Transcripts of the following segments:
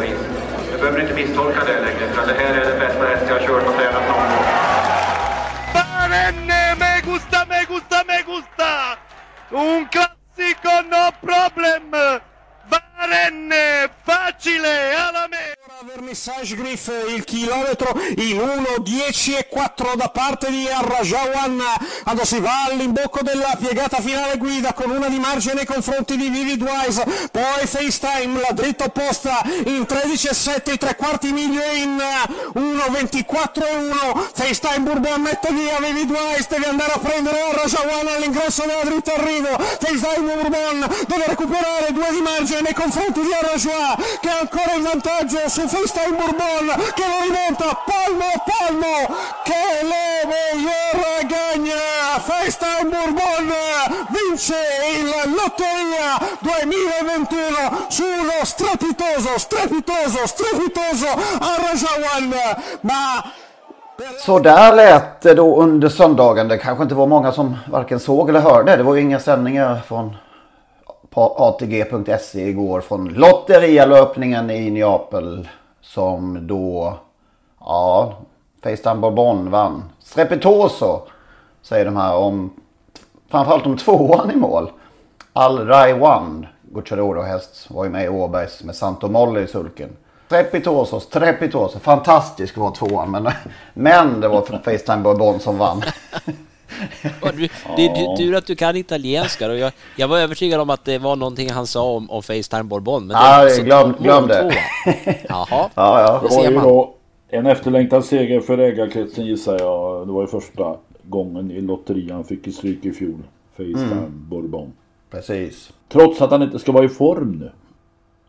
vis. Jag behöver inte misstolka det längre för det här är den bästa häst jag har kört och tränat någon gång. Barenne, me gusta, me gusta, me gusta! Un classico, no problem! Barenne, facile, alla me! Vernissage Griff il chilometro in 1.10 e 4 da parte di Arrajawan. Quando si va all'imbocco della piegata finale guida con una di margine nei confronti di Vivid Wise poi FaceTime la dritta opposta in 13.7 i tre quarti miglio in 1.24 e 1 FaceTime Bourbon mette via Vivid Wise deve andare a prendere Arrajawan all'ingresso della dritta arrivo. FaceTime Bourbon deve recuperare due di margine nei confronti di Arrajois che ha ancora il vantaggio su FaceTime Bourbon que lo rimonta palmo a palmo che le miglior Festa FaceTime Bourbon vince il Lotteria 2021 su uno strepitoso strepitoso strepitoso! Arrajawan ma Så där lät det då under söndagen. Det kanske inte var många som varken såg eller hörde. Det var ju inga sändningar från på ATG.se igår från lotterialöpningen i Neapel. Som då, ja, Facetime Bourbon vann. Strepitoso säger de här om, framförallt om tvåan i mål. Al Rai One, Gucciadoro häst, var ju med i Åbergs med Santo Molle i sulken. Strepitoso, Strepitoso, fantastisk var tvåan men, men det var Facetime Bourbon som vann. Du, det är tur att du kan italienska och jag, jag var övertygad om att det var någonting han sa om, om Facetime Bourbon. Men Ja, det, glöm, glöm det. Jaha, Ja, ja. det ser ju man. då en efterlängtad seger för ägarkretsen gissar jag. Det var ju första gången i lotteriet han fick i stryk i fjol. Facetime Mm. Bourbon. Precis. Trots att han inte ska vara i form nu.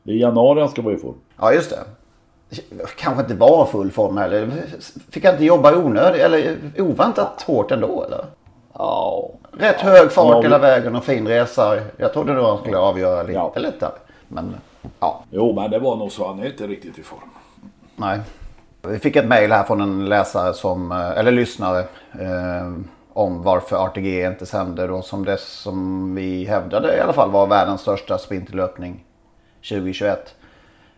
Det är i januari han ska vara i form. Ja, just det. Kanske inte var full form heller. Fick han inte jobba i onödig eller oväntat hårt ändå eller? Ja. Rätt hög fart Ja, hela vägen och fin resa. Jag trodde nog han skulle avgöra lite Ja. lättare. Men ja, Jo, men det var nog så. Han är inte riktigt i form. nej. Vi fick ett mejl här från en läsare som, eh, eller lyssnare. Eh, om varför RTG inte sände då som det som vi hävdade i alla fall var världens största sprinterlöpning 2021.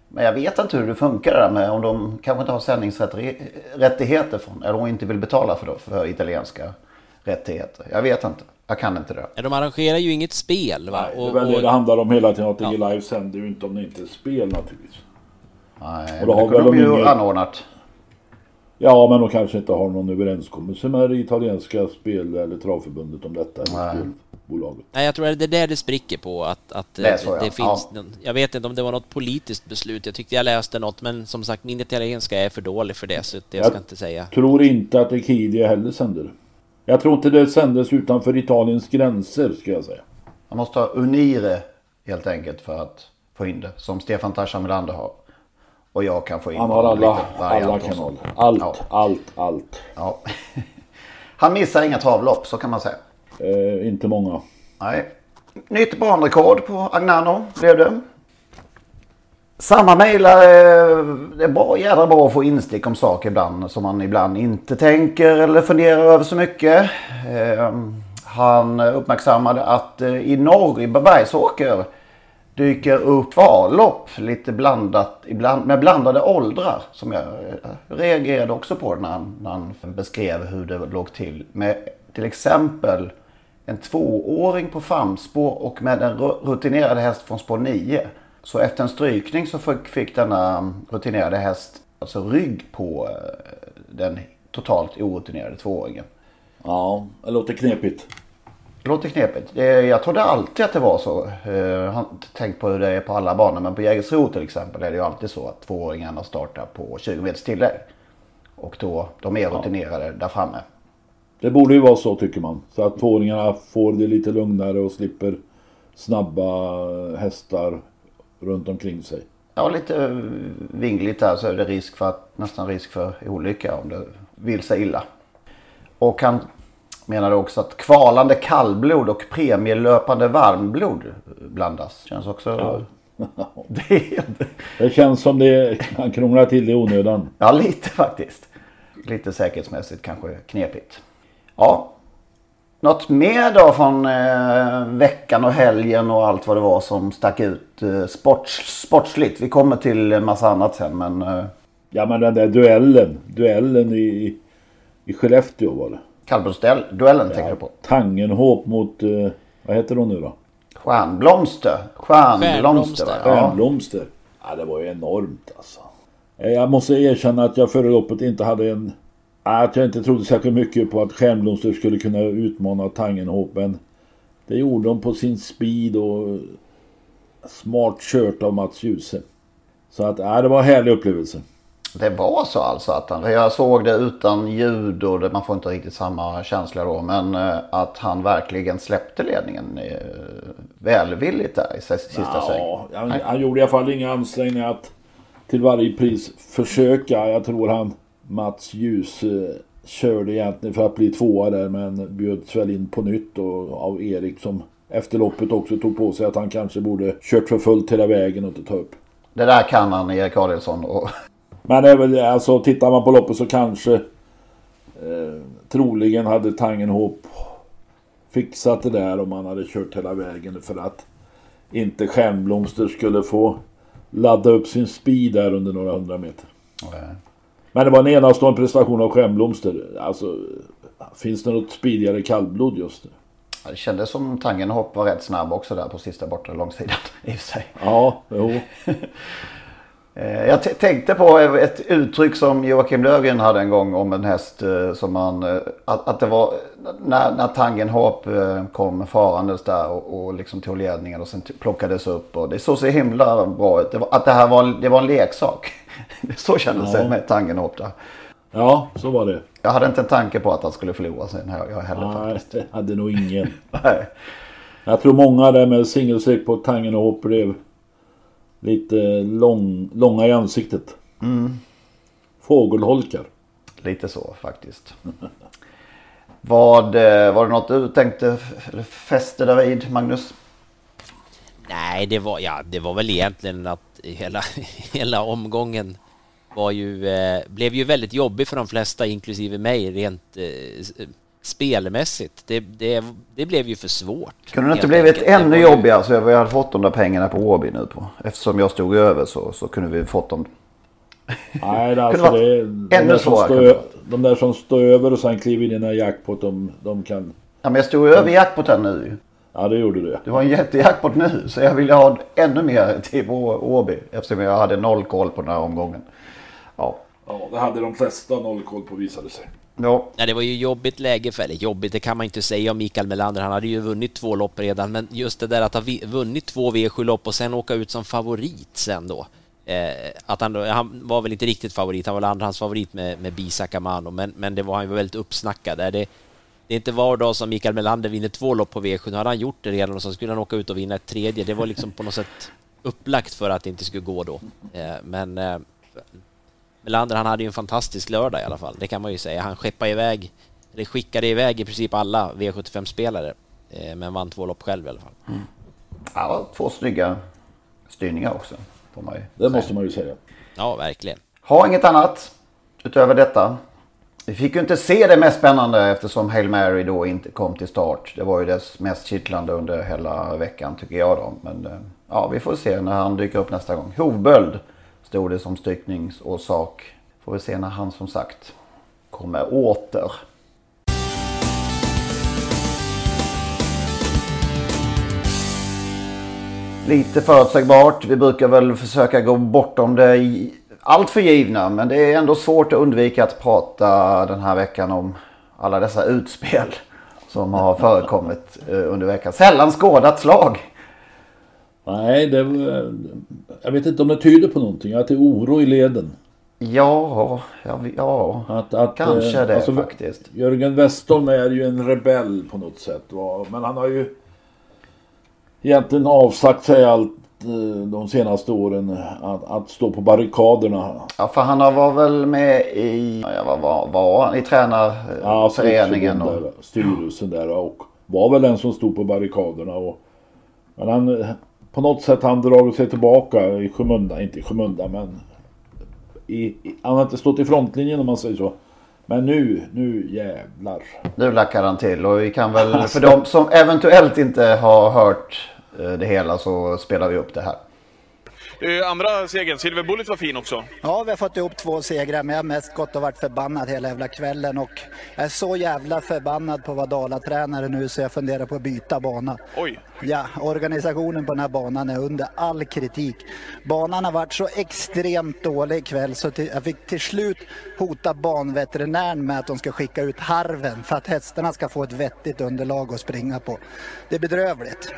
Men jag vet inte hur det funkar det där med om de kanske inte har sändningsrättigheter från eller om inte vill betala för, det, för italienska rättigheter. Jag vet inte. Jag kan inte det. Ja, De arrangerar ju inget spel va? Det är väl det det handlar om hela tiden. ATG Live sänder ju inte om det inte är spel naturligtvis. Nej, Och då det har kunde de ju inget- anordnat. Ja, men de kanske inte har någon överenskommelse med det italienska spel eller travförbundet om detta. Eller spelbolaget. Nej, jag tror att det är där det spricker på att, att Det eh, så, ja. det finns Ja. Jag vet inte om det var något politiskt beslut. Jag tyckte jag läste något, men som sagt min italienska är för dålig för det, så det jag ska inte säga. tror inte att Ekidia heller sänder. Jag tror inte det sändes utanför Italiens gränser, ska jag säga. Man måste ha Unire helt enkelt för att få in det. Som Stefan Tarzan Melander har. Och jag kan få in Han har alla, alla kanaler. Allt, Ja. allt, allt. Ja. Han missar inga travlopp, så kan man säga. Eh, inte många. Nej. Nytt banrekord på Agnano blev det. Samma mejlare, eh, det är bra, jädra bra att få instick om saker ibland som man ibland inte tänker eller funderar över så mycket. Eh, Han uppmärksammade att eh, i norr, i Bergsåker, dyker upp vallopp lite blandat, ibland, med blandade åldrar. Som jag eh, reagerade också på när han, när han beskrev hur det låg till. Med till exempel en tvååring på framspår och med en ru- rutinerad häst från spår 9. Så efter en strykning så fick, denna rutinerade häst alltså rygg på eh, den totalt orutinerade tvååringen. Ja, det låter knepigt. Det låter knepigt. Jag trodde alltid att det var så. Eh, Jag har inte tänkt på hur det är på alla banor. Men på Jägersro till exempel är det ju alltid så att tvååringarna startar på 20 meters tillägg. Och då, de är rutinerade där framme. Det borde ju vara så tycker man. Så att tvååringarna får det lite lugnare och slipper snabba hästar runt omkring sig. Ja, lite vingligt där så är det risk för att, nästan risk för olycka om det vill sig illa. Och han menade också att kvalande kallblod och premielöpande varmblod blandas. Känns också... Det, Det känns som det han krånglar till det i onödan. Ja, lite faktiskt. Lite säkerhetsmässigt kanske knepigt. Ja. Något mer då från eh, veckan och helgen och allt vad det var som stack ut eh, sports, sportsligt. Vi kommer till en massa annat sen men... Eh, Ja men den där duellen. Duellen i, i Skellefteå var det. Kallblodsduellen tänker du på? Tangenhop mot, eh, vad heter hon nu då? Stjärnblomster. Stjärnblomster. va? Ja. Stjärnblomster. Ja det var ju enormt alltså. Eh, Jag måste erkänna att jag före loppet inte hade en... Att jag inte trodde särskilt mycket på att Stjärnblomster skulle kunna utmana Tangenhop men det gjorde de på sin speed och smart kört av Mats Djuse. Så att, ja, det var en härlig upplevelse. Det var så alltså att han, jag såg det utan ljud och det, man får inte riktigt samma känsla då. Men eh, att han verkligen släppte ledningen eh, välvilligt där i sista sväng. Ja, han, han gjorde i alla fall inga ansträngningar att till varje pris försöka. Jag tror han, Mats Ljus, eh, körde egentligen för att bli tvåa där men bjöds väl in på nytt och, av Erik som efter loppet också tog på sig att han kanske borde kört för fullt hela vägen och inte ta upp. Det där kan han, Erik Adielsson. Och, Men väl, alltså tittar man på loppet så kanske eh, troligen hade Tangenhop fixat det där om han hade kört hela vägen för att inte Stjärnblomster skulle få ladda upp sin speed där under några hundra meter. Men det var en enastående prestation av Stjärnblomster. Alltså, finns det något speedigare kallblod just nu? det kändes som Tangenhop var rätt snabb också där på sista bortre långsidan i och för sig. Ja, jo. Eh, Jag tänkte på ett uttryck som Joakim Löfgren hade en gång om en häst eh, som man, eh, att, att det var när, när Tangenhop eh, kom farandes där och, och liksom tog ledningen och sen plockades upp och det såg så himla bra ut. Det var, att det här var, det var en leksak. så kändes Ja. det med Tangenhop där. Ja, så var det. Jag hade inte en tanke på att han skulle förlora sen här jag heller Nej, faktiskt. det hade nog ingen. Nej. Jag tror många där med singelstreck på Tangenhop blev lite lång, långa i ansiktet. Mm. Fågelholkar. Lite så faktiskt. Vad, eh, var det något du tänkte fäste dig vid Magnus? Nej, det var, ja, det var väl egentligen att hela, hela omgången var ju, eh, blev ju väldigt jobbig för de flesta, inklusive mig, rent eh, s- spelmässigt. Det, det, det blev ju för svårt. Kunde det inte blivit ännu ju- jobbigare så vi hade fått de där pengarna på Åby nu på. Eftersom jag stod över så, så kunde vi fått dem. Nej, det, alltså, det, varit de, ännu där som svårare, ö- de där som står över och sen kliver in i den här jackpot, de, de kan... Ja men jag stod över jackpoten nu ju. Ja, det gjorde du. Det var en jättejackpot nu så jag ville ha ännu mer till Åby. Eftersom jag hade noll koll på den här omgången. Ja. Ja, det hade de flesta noll koll på visade sig. Ja. Nej, det var ju jobbigt läge för, eller jobbigt, det kan man inte säga om Mikael Melander. Han hade ju vunnit två lopp redan, men just det där att ha vunnit två V7-lopp och sen åka ut som favorit sen då. Eh, att han, han var väl inte riktigt favorit, han var väl andrahandsfavorit med, med Bisa Kamano, men, men det var han ju väldigt uppsnackad. där. Det, det är inte var dag som Mikael Melander vinner två lopp på V7, nu hade han gjort det redan och så skulle han åka ut och vinna ett tredje. Det var liksom på något sätt upplagt för att det inte skulle gå då. Eh, men eh, Melander han hade ju en fantastisk lördag i alla fall, det kan man ju säga. Han skeppade iväg, eller skickade iväg i princip alla V75-spelare, eh, men vann två lopp själv i alla fall. ja, två snygga styrningar också. Får man ju Det säga. måste man ju säga. Ja, verkligen. Har inget annat utöver detta. Vi fick ju inte se det mest spännande eftersom Hail Mary då inte kom till start. Det var ju dess mest kittlande under hela veckan tycker jag då. Men eh, ja, vi får se när han dyker upp nästa gång. Hovböld stod det som styckningsorsak. Får vi se när han som sagt kommer åter. Lite förutsägbart. Vi brukar väl försöka gå bortom det allt för givna. Men det är ändå svårt att undvika att prata den här veckan om alla dessa utspel som har förekommit eh, under veckan. Sällan skådat slag. Nej, det, jag vet inte om det tyder på någonting. Att det är oro i leden. Ja, ja, ja att, att, kanske det alltså, faktiskt. Jörgen Westholm är ju en rebell på något sätt. Va? Men han har ju egentligen avsagt sig allt eh, de senaste åren att, att, stå på barrikaderna. Ja, för han var väl med i, ja, vad var, var? I tränarföreningen? Ja, och... styrelsen där och var väl den som stod på barrikaderna. Och, men han, på något sätt han dragit sig tillbaka i skymundan, inte i skymundan men i, i, han har inte stått i frontlinjen om man säger så. Men nu, nu jävlar. Nu lackar han till och vi kan väl, för de som eventuellt inte har hört eh, det hela så spelar vi upp det här. Uh, andra segern, Silver Bullet var fin också. Ja, vi har fått ihop två segrar, men jag har mest gått och varit förbannad hela jävla kvällen. Och jag är så jävla förbannad på vara Dalatränare nu så jag funderar på att byta bana. Oj! Ja, organisationen på den här banan är under all kritik. Banan har varit så extremt dålig ikväll så till, jag fick till slut hota banveterinären med att de ska skicka ut harven för att hästarna ska få ett vettigt underlag att springa på. Det är bedrövligt.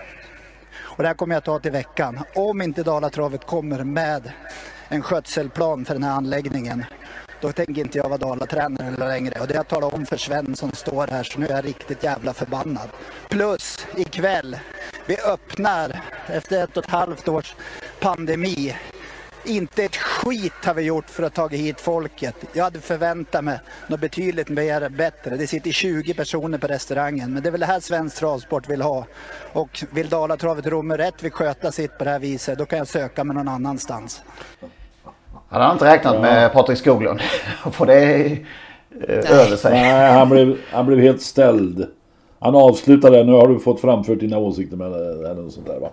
Och det här kommer jag ta till veckan. Om inte Dalatravet kommer med en skötselplan för den här anläggningen då tänker inte jag vara Dalatränare längre. Och det har jag talat om för Sven som står här så nu är jag riktigt jävla förbannad. Plus ikväll, vi öppnar efter ett och ett halvt års pandemi inte ett skit har vi gjort för att ta hit folket. Jag hade förväntat mig något betydligt mer bättre. Det sitter 20 personer på restaurangen. Men det är väl det här svensk travsport vill ha. Och vill Dalatravet Romme rätt vill sköta sitt på det här viset, då kan jag söka mig någon annanstans. Han har inte räknat ja. med Patrik Skoglund att få det eh, över sig. Nej, han blev, han blev helt ställd. Han avslutade, nu har du fått framfört dina åsikter med det, eller sånt där va?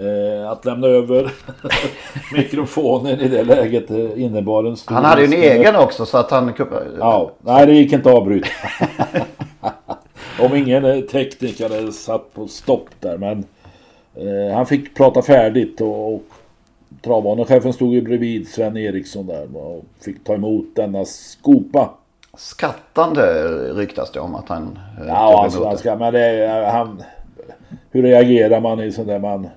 Eh, att lämna över mikrofonen i det läget eh, innebar en stor... Han hade ju en egen också så att han... Ja, nej det gick inte att avbryta. Om ingen eh, tekniker hade satt på stopp där men eh, han fick prata färdigt och, och travbanechefen stod ju bredvid Sven Eriksson där och fick ta emot denna skopa. Skattande ryktas det om att han... Ja, alltså, han ska, men det, han... Hur reagerar man i sånt där man...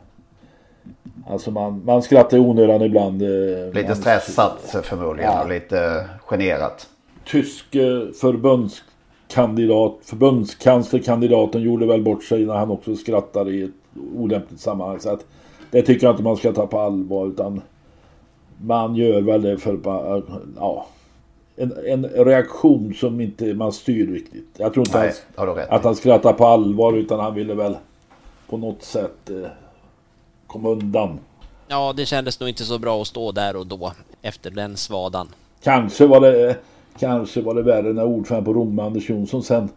Alltså man, man skrattar i onödan ibland. Eh, lite man, stressat förmodligen ja. och lite generat. Tysk eh, förbundskandidat, förbundskanslerkandidaten gjorde väl bort sig när han också skrattade i ett olämpligt sammanhang. Så att det tycker jag inte man ska ta på allvar utan man gör väl det för ja, en, en reaktion som inte man styr riktigt. Jag tror inte Nej, han, att han skrattar på allvar utan han ville väl på något sätt eh, kom undan. Ja, det kändes nog inte så bra att stå där och då efter den svadan. Kanske var det, kanske var det värre när ordförande på Rom, Anders Jonsson sen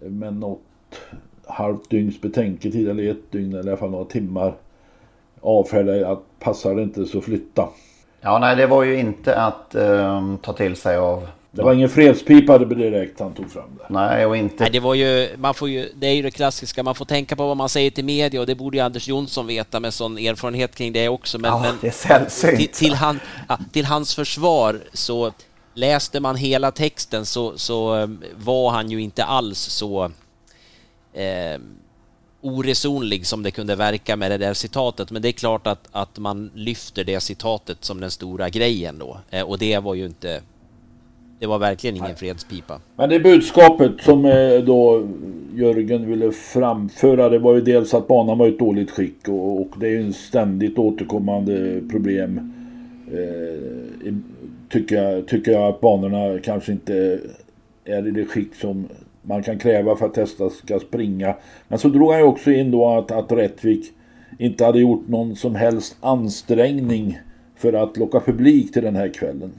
med något halvt dygns betänketid eller ett dygn eller i alla fall några timmar avfärdade att passar det inte så flytta. Ja, nej, det var ju inte att um, ta till sig av det var ingen fredspipa direkt han tog fram det. Nej, och inte... Nej, det var ju, man får ju, det är ju det klassiska, man får tänka på vad man säger till media och det borde ju Anders Jonsson veta med sån erfarenhet kring det också. Men, ja, men det är sällsynt. Till, till, han, ja, till hans försvar så läste man hela texten så, så eh, var han ju inte alls så eh, oresonlig som det kunde verka med det där citatet. Men det är klart att, att man lyfter det citatet som den stora grejen då. Eh, och det var ju inte det var verkligen ingen fredspipa. Men det budskapet som eh, då Jörgen ville framföra det var ju dels att banan var i ett dåligt skick och, och det är ju en ständigt återkommande problem. Eh, tycker, jag, tycker jag att banorna kanske inte är i det skick som man kan kräva för att testa ska springa. Men så drog han ju också in då att, att Rättvik inte hade gjort någon som helst ansträngning för att locka publik till den här kvällen.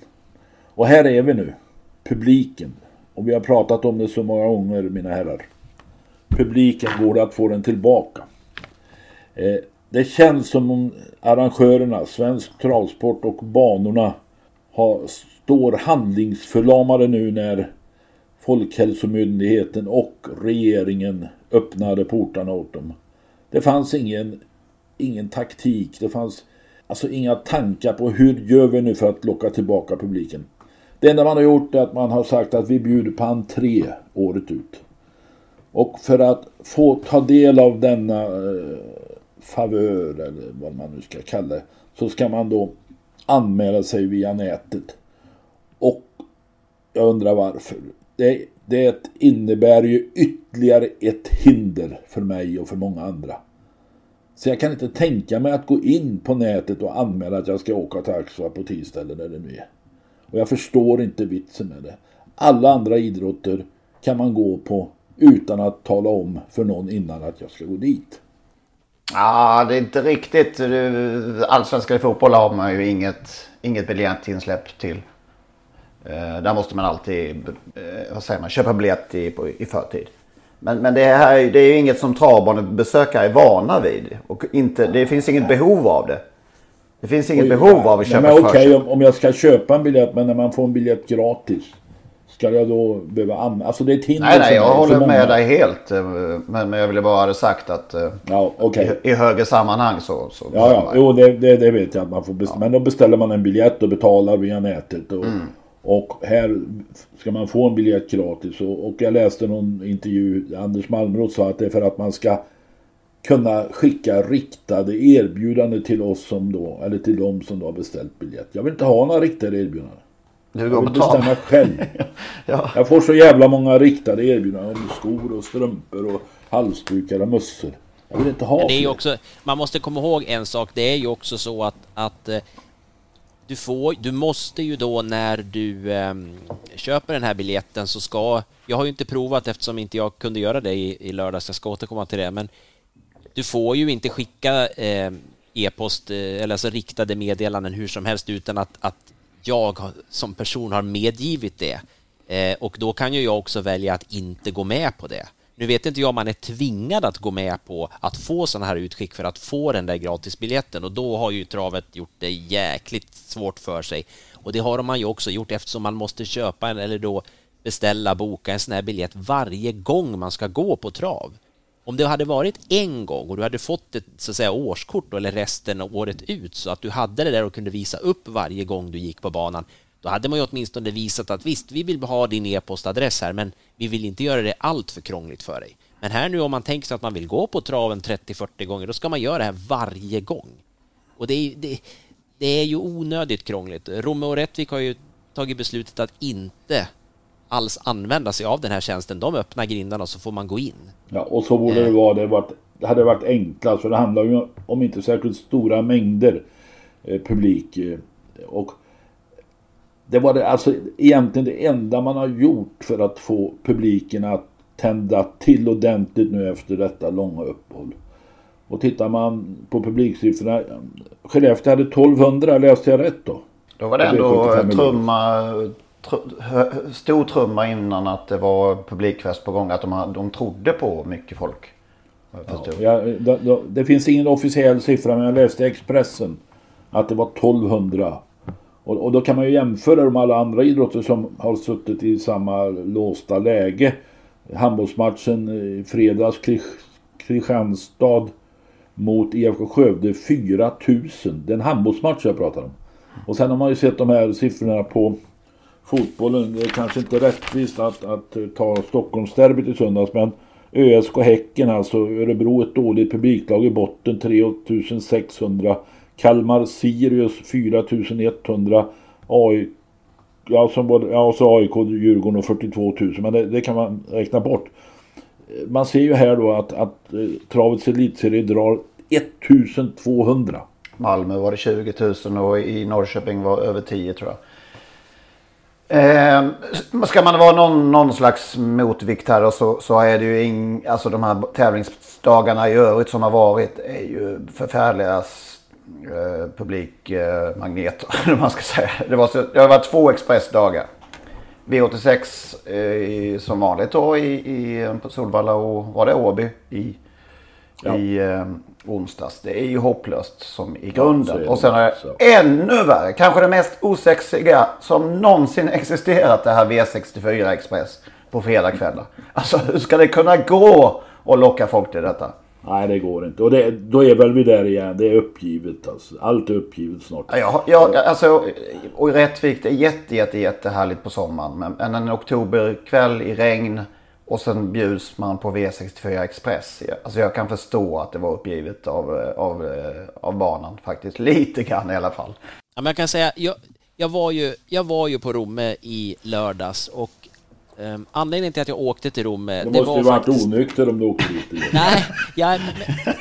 Och här är vi nu publiken. Och vi har pratat om det så många gånger mina herrar. Publiken går att få den tillbaka. Eh, det känns som om arrangörerna, Svensk Travsport och banorna har, står handlingsförlamade nu när Folkhälsomyndigheten och regeringen öppnade portarna åt dem. Det fanns ingen ingen taktik. Det fanns alltså inga tankar på hur gör vi nu för att locka tillbaka publiken. Det enda man har gjort är att man har sagt att vi bjuder på entré året ut. Och för att få ta del av denna eh, favör eller vad man nu ska kalla det. Så ska man då anmäla sig via nätet. Och jag undrar varför. Det, det innebär ju ytterligare ett hinder för mig och för många andra. Så jag kan inte tänka mig att gå in på nätet och anmäla att jag ska åka till Axvall på tisdag eller när det nu är. Och jag förstår inte vitsen med det. Alla andra idrotter kan man gå på utan att tala om för någon innan att jag ska gå dit. Ja, det är inte riktigt. Eh, Allsvenskan i fotboll har man ju inget, inget biljettinsläpp till. Eh, där måste man alltid eh, vad säger man, köpa biljett i, på, i förtid. Men, men det, här, det är ju inget som travbanebesökare är vana vid. Och inte, det finns inget behov av det. Det finns inget behov av att köpa Okej, okay, om, om jag ska köpa en biljett men när man får en biljett gratis. Ska jag då behöva använda? Alltså det är ett hinder Nej, nej, jag håller med dig helt. Eh, men, men jag ville bara ha sagt att eh, ja, okay. i, i högre sammanhang så... så ja, ja. Jo, det, det, det, vet jag att man får beställa. Men då beställer man en biljett och betalar via nätet. Och, mm. och här ska man få en biljett gratis. Och, och jag läste någon intervju, Anders Malmroth sa att det är för att man ska kunna skicka riktade erbjudanden till oss som då, eller till dem som då har beställt biljett. Jag vill inte ha några riktade erbjudanden. Du jag vill bestämma själv. ja. Jag får så jävla många riktade erbjudanden om skor och strumpor och halsdukar och mössor. Jag vill inte ha det är också, Man måste komma ihåg en sak. Det är ju också så att, att eh, du, får, du måste ju då när du eh, köper den här biljetten så ska... Jag har ju inte provat eftersom inte jag kunde göra det i, i lördags. Jag ska återkomma till det. Men du får ju inte skicka eh, e-post eh, eller alltså riktade meddelanden hur som helst utan att, att jag som person har medgivit det. Eh, och då kan ju jag också välja att inte gå med på det. Nu vet inte jag om man är tvingad att gå med på att få sådana här utskick för att få den där gratisbiljetten och då har ju travet gjort det jäkligt svårt för sig. Och det har man ju också gjort eftersom man måste köpa en eller då beställa, boka en sån här biljett varje gång man ska gå på trav. Om det hade varit en gång och du hade fått ett så att säga, årskort eller resten av året ut så att du hade det där och kunde visa upp varje gång du gick på banan, då hade man ju åtminstone visat att visst, vi vill ha din e-postadress här, men vi vill inte göra det allt för krångligt för dig. Men här nu om man tänker sig att man vill gå på traven 30-40 gånger, då ska man göra det här varje gång. Och det är, det, det är ju onödigt krångligt. Romme och Rättvik har ju tagit beslutet att inte alls använda sig av den här tjänsten. De öppnar grindarna och så får man gå in. Ja, och så borde det eh. vara. Det, varit, det hade varit enklast för det handlar ju om inte särskilt stora mängder eh, publik. Eh, och det var det, alltså egentligen det enda man har gjort för att få publiken att tända till ordentligt nu efter detta långa uppehåll. Och tittar man på publiksiffrorna. Skellefteå hade 1200, läste jag rätt då? Då var det ändå trumma stor trumma innan att det var publikfest på gång. Att de, de trodde på mycket folk. Ja, jag, det, det, finns ingen officiell siffra men jag läste i Expressen att det var 1200. Och, och då kan man ju jämföra med alla andra idrotter som har suttit i samma låsta läge. Handbollsmatchen i fredags, Kristianstad mot IFK Skövde 4000. Det är en handbollsmatch jag pratar om. Och sen har man ju sett de här siffrorna på fotbollen. Det är kanske inte rättvist att, att ta Stockholmsderbyt i söndags men ÖSK Häcken alltså. Örebro ett dåligt publiklag i botten 3600. Kalmar Sirius 4100. AI, ja, som både, ja, så AIK Djurgården och 42 000. Men det, det, kan man räkna bort. Man ser ju här då att, att eh, Travets elitserie drar 1200. Malmö var det 20 000 och i Norrköping var över 10 tror jag. Eh, ska man vara någon, någon slags motvikt här och så, så är det ju ing, alltså de här tävlingsdagarna i övrigt som har varit är ju förfärliga eh, publikmagneter. Eh, man ska säga. Det, var så, det har varit två expressdagar. V86 eh, som vanligt då i, i Solvalla och var det Åby i, ja. i eh, onsdags. Det är ju hopplöst som i grunden. Ja, och sen är det ännu värre, kanske det mest osexiga som någonsin existerat det här V64 Express på fredagskvällar. Alltså hur ska det kunna gå att locka folk till detta? Nej det går inte. Och det, då är väl vi där igen. Det är uppgivet alltså. Allt är uppgivet snart. Ja, ja alltså, och i Rättvik det är jätte, jätte, jättehärligt på sommaren. Men en oktoberkväll i regn och sen bjuds man på V64 Express. Alltså jag kan förstå att det var uppgivet av, av, av banan faktiskt. Lite grann i alla fall. Ja, men jag kan säga, jag, jag, var ju, jag var ju på Romme i lördags och Um, anledningen till att jag åkte till Rom... Du måste var ju varit faktiskt... onykter om du åkte dit. Nej, jag,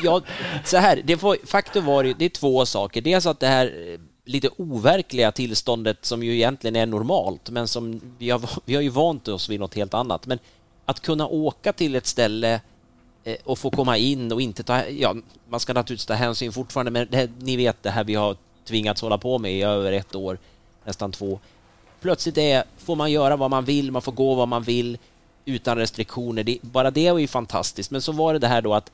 jag, så här, det var, faktum var det, det är två saker. Dels att det här lite overkliga tillståndet som ju egentligen är normalt, men som vi har, vi har ju vant oss vid något helt annat. Men att kunna åka till ett ställe eh, och få komma in och inte ta... Ja, man ska naturligtvis ta hänsyn fortfarande, men det, ni vet det här vi har tvingats hålla på med i över ett år, nästan två plötsligt är, får man göra vad man vill, man får gå vad man vill utan restriktioner. Det, bara det var ju fantastiskt. Men så var det det här då att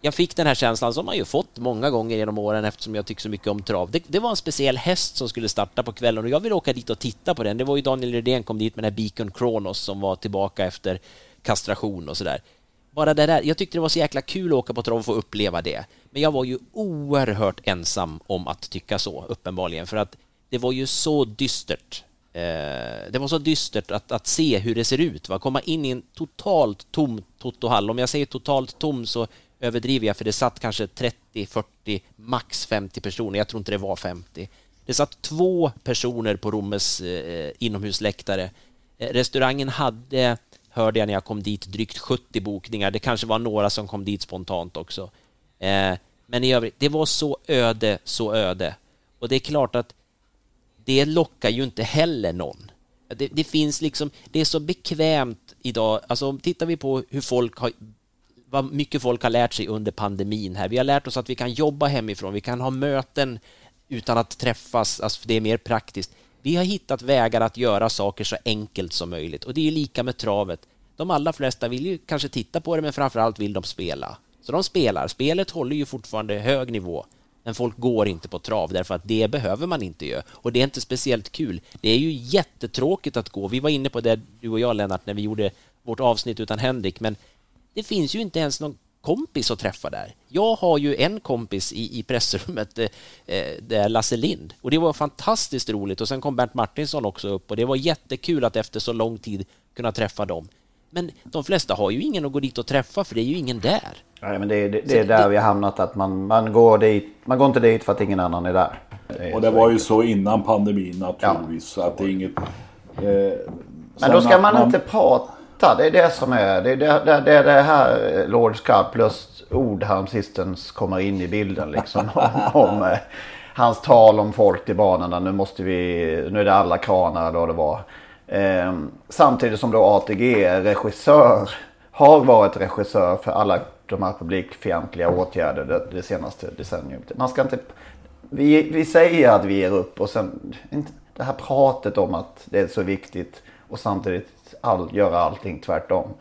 jag fick den här känslan som man ju fått många gånger genom åren eftersom jag tycker så mycket om trav. Det, det, var en speciell häst som skulle starta på kvällen och jag ville åka dit och titta på den. Det var ju Daniel Redén kom dit med den här Beacon Kronos som var tillbaka efter kastration och sådär. Bara det där, jag tyckte det var så jäkla kul att åka på trav och få uppleva det. Men jag var ju oerhört ensam om att tycka så, uppenbarligen, för att det var ju så dystert eh, det var så dystert att, att se hur det ser ut. Va? Komma in i en totalt tom Toto-hall. Om jag säger totalt tom så överdriver jag för det satt kanske 30, 40, max 50 personer. Jag tror inte det var 50. Det satt två personer på Rommes eh, inomhusläktare. Eh, restaurangen hade, hörde jag när jag kom dit, drygt 70 bokningar. Det kanske var några som kom dit spontant också. Eh, men i övrigt, det var så öde, så öde. Och det är klart att det lockar ju inte heller någon. Det, det, finns liksom, det är så bekvämt idag. Alltså tittar vi på hur folk har vad mycket folk har lärt sig under pandemin här. Vi har lärt oss att vi kan jobba hemifrån, vi kan ha möten utan att träffas, alltså det är mer praktiskt. Vi har hittat vägar att göra saker så enkelt som möjligt och det är lika med travet. De allra flesta vill ju kanske titta på det, men framför allt vill de spela. Så de spelar. Spelet håller ju fortfarande hög nivå. Men folk går inte på trav därför att det behöver man inte göra. Och det är inte speciellt kul. Det är ju jättetråkigt att gå. Vi var inne på det, du och jag Lennart, när vi gjorde vårt avsnitt utan Henrik, men det finns ju inte ens någon kompis att träffa där. Jag har ju en kompis i, i pressrummet, eh, eh det är Lasse Lind, och det var fantastiskt roligt. Och sen kom Bernt Martinsson också upp och det var jättekul att efter så lång tid kunna träffa dem. Men de flesta har ju ingen att gå dit och träffa för det är ju ingen där. Nej, men det, är, det, det är där det, vi har hamnat att man, man, går dit, man går inte dit för att ingen annan är där. Det är och det var ju så innan pandemin naturligtvis. Ja. att det är inget... Eh, men då ska man, man, inte prata. Det är det som är. Det är det, det, det, det här eh, Lord Scarp plus ord Sistens kommer in i bilden liksom. om, om eh, hans tal om folk till banorna. Nu måste vi, nu är det alla kranar eller vad det var. Eh, samtidigt som då ATG är regissör, har varit regissör för alla de här publikfientliga åtgärder det, det senaste decenniet. Man ska inte, vi, vi säger att vi ger upp och sen det här pratet om att det är så viktigt och samtidigt all, göra allting tvärtom.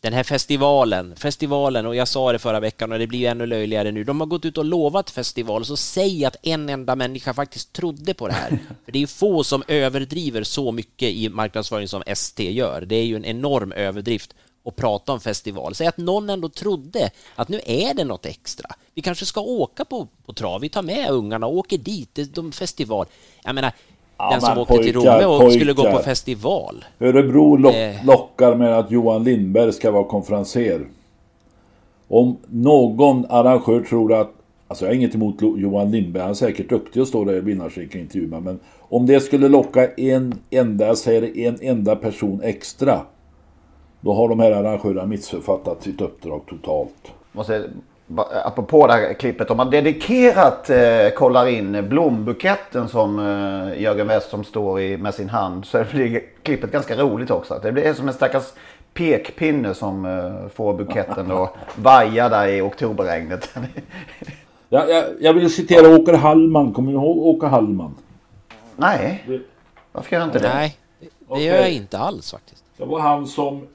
Den här festivalen, festivalen och jag sa det förra veckan och det blir ännu löjligare nu. De har gått ut och lovat festival så säg att en enda människa faktiskt trodde på det här. För det är få som överdriver så mycket i marknadsföring som ST gör. Det är ju en enorm överdrift och prata om festival. Säg att någon ändå trodde att nu är det något extra. Vi kanske ska åka på, på trav, vi tar med ungarna och åker dit, det är de festival. Jag menar, ja, den som åkte till Romme och pojkar. skulle gå på festival. Örebro lock, eh. lockar med att Johan Lindberg ska vara konferenser. Om någon arrangör tror att Alltså jag har inget emot Johan Lindberg, han är säkert duktig att stå där i vinnarcirkeln och intervjua men om det skulle locka en enda, jag säger en enda person extra då har de här arrangörerna missförfattat sitt uppdrag totalt. Måste, apropå det här klippet, om man dedikerat eh, kollar in blombuketten som eh, Jörgen Westholm står i med sin hand så blir klippet ganska roligt också. Det blir som en stackars pekpinne som eh, får buketten att vaja där i oktoberregnet. ja, jag, jag vill citera Åke Hallman. Kommer du ihåg Åke Hallman? Nej, varför gör jag inte det? Nej, det gör jag inte alls faktiskt. Det var han som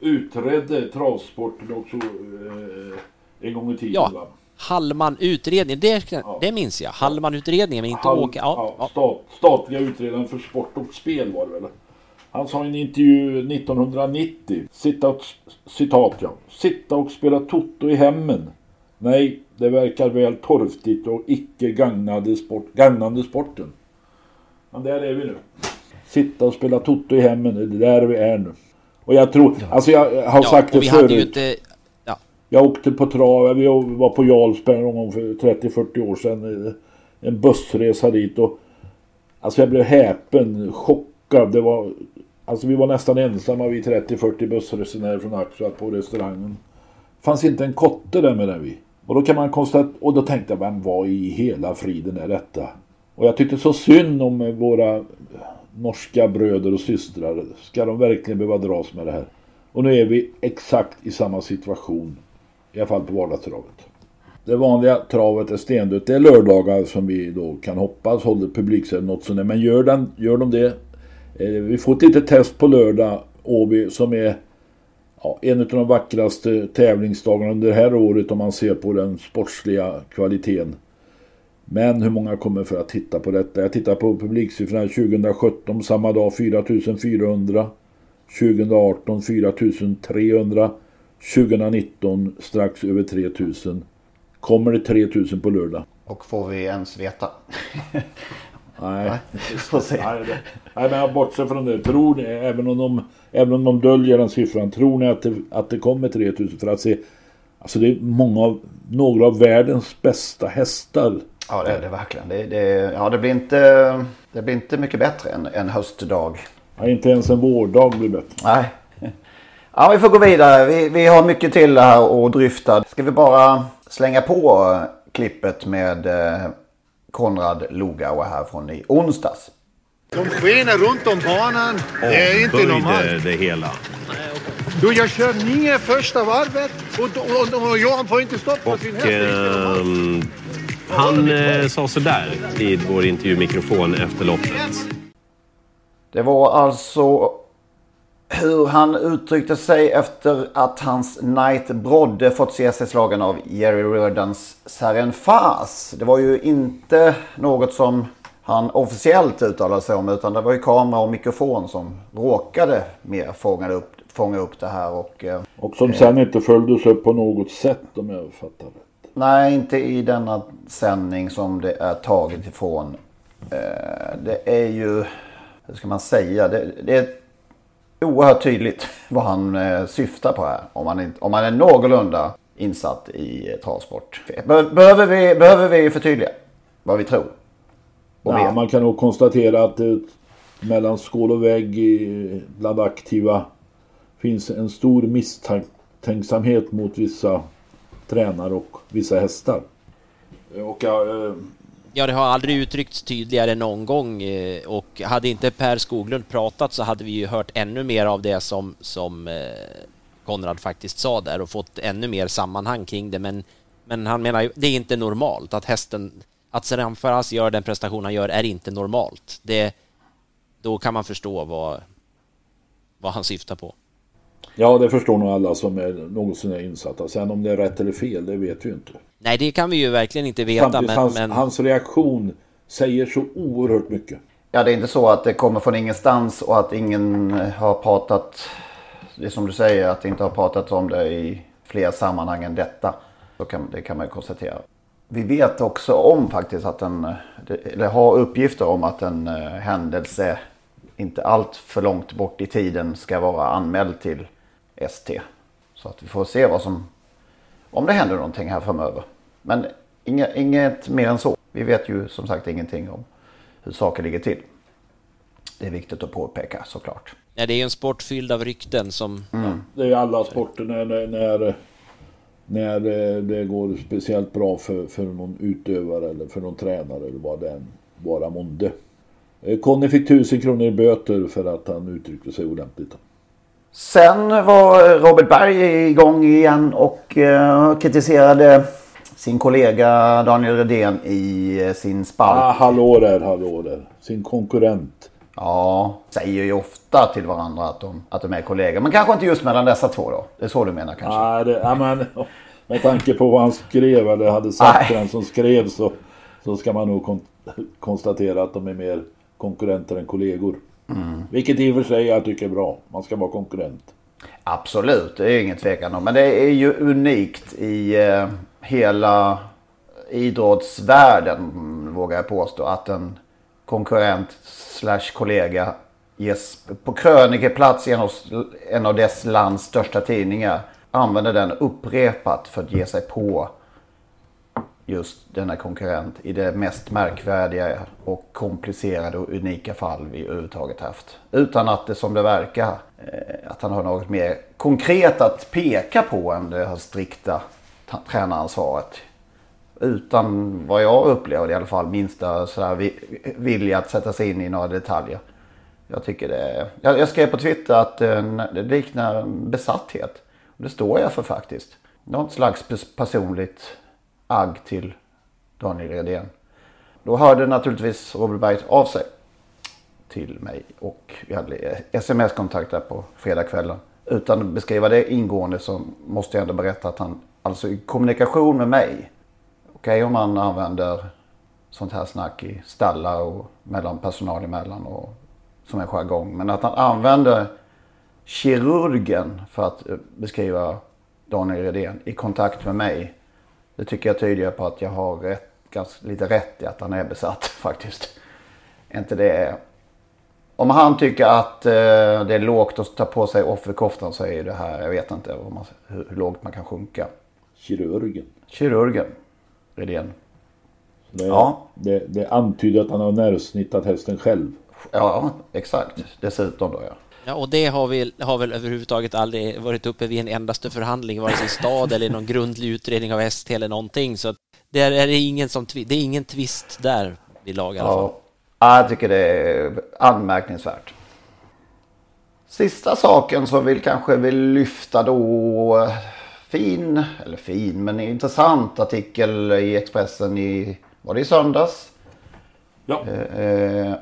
utredde travsporten också eh, en gång i tiden. Ja. Va? Hallman-utredningen, det, ja. det minns jag. Hallman-utredningen, men inte Hall, Åke... Ja, ja. Stat, statliga utredaren för sport och spel var det väl? Han sa i en intervju 1990, sitta och, citat ja, sitta och spela toto i hemmen. Nej, det verkar väl torftigt och icke gagnade sport, gagnande sporten. Men där är vi nu. Sitta och spela Toto i hemmen, det är där vi är nu. Och jag tror, alltså jag har Ja, sagt det hade ju förut. inte... Jag åkte på trav, vi var på Jarlsberg någon gång för 30-40 år sedan. En bussresa dit och Alltså jag blev häpen, chockad. Det var, alltså vi var nästan ensamma vi 30-40 bussresenärer från Axvall på restaurangen. fanns inte en kotte där med vi. Och då kan man konstatera, och då tänkte jag, vem var i hela friden är detta? Och jag tyckte så synd om våra norska bröder och systrar. Ska de verkligen behöva dras med det här? Och nu är vi exakt i samma situation. I alla fall på vardagstravet. Det vanliga travet är stendött. Det är lördagar som vi då kan hoppas håller publiksidan något sådär. Men gör, den, gör de det. Eh, vi får ett litet test på lördag. Åby som är ja, en av de vackraste tävlingsdagarna under det här året om man ser på den sportsliga kvaliteten. Men hur många kommer för att titta på detta? Jag tittar på publiksiffrorna 2017 samma dag 4400. 2018 4300. 2019 strax över 3000. Kommer det 3000 på lördag? Och får vi ens veta? Nej. Får se. Nej, det, nej men jag bortser från det. Tror ni, även om de, även om de döljer den siffran, tror ni att det, att det kommer 3000 för att se? Alltså det är många av, några av världens bästa hästar. Ja det är det verkligen. Det, det, ja, det, blir inte, det blir inte mycket bättre än en höstdag. Ja, inte ens en vårdag blir bättre. Nej. Ja, vi får gå vidare. Vi, vi har mycket till här att dryfta. Ska vi bara slänga på klippet med eh, Konrad Lugauer här från i onsdags. De skenar runt om banan. Det är inte normalt. det hela. Du, jag kör nio första varvet och, och, och, och Johan får inte stopp på sin häst. Ehm, han eh, sa sådär vid vår intervjumikrofon efter loppet. Det var alltså hur han uttryckte sig efter att hans Knight Brodde fått se sig slagen av Jerry Riordans Sarenfas. Det var ju inte något som han officiellt uttalade sig om utan det var ju kamera och mikrofon som råkade mer fånga upp, fånga upp det här. Och, eh, Och som sen inte följdes upp på något sätt om jag fattar det. Nej, inte i denna sändning som det är taget ifrån. Eh, Det är ju, hur ska man säga, det, det är oerhört tydligt vad han eh, syftar på här. Om man, inte- om man är någorlunda insatt i eh, travsport. Be- Behöver vi, behöver vi förtydliga vad vi tror? Ja, man kan nog konstatera att det, mellan skål och vägg i, bland aktiva finns en stor misstänksamhet mot vissa tränare och vissa hästar. Och jag, eh, Ja, det har aldrig uttryckts tydligare någon gång eh, och hade inte Per Skoglund pratat så hade vi ju hört ännu mer av det som, som eh, Konrad faktiskt sa där och fått ännu mer sammanhang kring det. Men, men han menar ju, det är inte normalt att hästen, att Seran Faraz gör den prestation han gör är inte normalt. Det, då kan man förstå vad, vad han syftar på ja, det förstår nog alla som är något sånär insatta. Sen om det är rätt eller fel, det vet vi ju inte. Nej, det kan vi ju verkligen inte veta, Samtidigt, men, hans, men hans reaktion säger så oerhört mycket. Ja, det är inte så att det kommer från ingenstans och att ingen har pratat. Det är som du säger, att det inte har pratats om det i fler sammanhang än detta. Så kan, det kan man ju konstatera. Vi vet också om faktiskt att en, eller har uppgifter om att en eh, händelse inte allt för långt bort i tiden ska vara anmäld till ST. Så att vi får se vad som, om det händer någonting här framöver. Men inget, inget mer än så. Vi vet ju som sagt ingenting om hur saker ligger till. Det är viktigt att påpeka såklart. ja, det är ju en sport fylld av rykten som... Det är ju alla sporter när, när, när, när det går speciellt bra för, för någon utövare eller för någon tränare eller vad det än vara månde. Eh, Conny fick tusen kronor i böter för att han uttryckte sig ordentligt. Sen var Robert Berg igång igen och eh, kritiserade sin kollega Daniel Redén i eh, sin spalt. Ah, hallå där, hallå där. Sin konkurrent. Ja, säger ju ofta till varandra att de, att de är kollegor. Men kanske inte just mellan dessa två då. Det är så du menar kanske? Nej, det, ja, men, med tanke på vad han skrev eller hade sagt till den som skrev så, så ska man nog kon konstatera att de är mer konkurrenter än kollegor. Mm. Vilket i och för sig jag tycker är bra. Man ska vara konkurrent. Absolut, det är ingen tvekan om. Men det är ju unikt i eh, hela idrottsvärlden vågar jag påstå. Att en konkurrent slash kollega ges på krönikeplats i en av, en av dess lands största tidningar. Använder den upprepat för att ge sig på just denna konkurrent i det mest märkvärdiga och komplicerade och unika fall vi överhuvudtaget haft. Utan att det som det verkar, eh, att han har något mer konkret att peka på än det här strikta tränaransvaret. Utan vad jag upplever i alla fall minsta sådär vilja att sätta sig in i några detaljer. Jag tycker det jag, jag skrev på Twitter att eh, det liknar besatthet. Det står jag för faktiskt. Något slags personligt agg till Daniel Redén. Då hörde naturligtvis Robert Berg av sig till mig och vi hade sms-kontakt där på fredagskvällen. Utan att beskriva det ingående så måste jag ändå berätta att han alltså i kommunikation med mig. Okej okay, om man använder sånt här snack i stallar och mellan personal emellan och som en jargong. Men att han använder kirurgen för att eh, beskriva Daniel Redén i kontakt med mig det tycker jag tyder på att jag har rätt, ganska, lite rätt i att han är besatt faktiskt. inte det... Om han tycker att eh, det är lågt att ta på sig offerkoftan så är det här, jag vet inte man, hur, hur, lågt man kan sjunka. Kirurgen. Kirurgen. Redén. Det, ja. det, det antyder att han har nervsnittat hästen själv. Ja, exakt. Dessutom då ja. Ja, och det har, vi, har väl överhuvudtaget aldrig varit uppe vid en endaste förhandling, vare sig i stad eller någon grundlig utredning av ST eller någonting. Så det är, är ingen som, det är ingen tvist där vid lag i alla fall. Ja, jag tycker det är anmärkningsvärt. Sista saken som vi kanske vill lyfta då. Fin, eller fin, men intressant artikel i Expressen i, var det i söndags? Ja. Eh, eh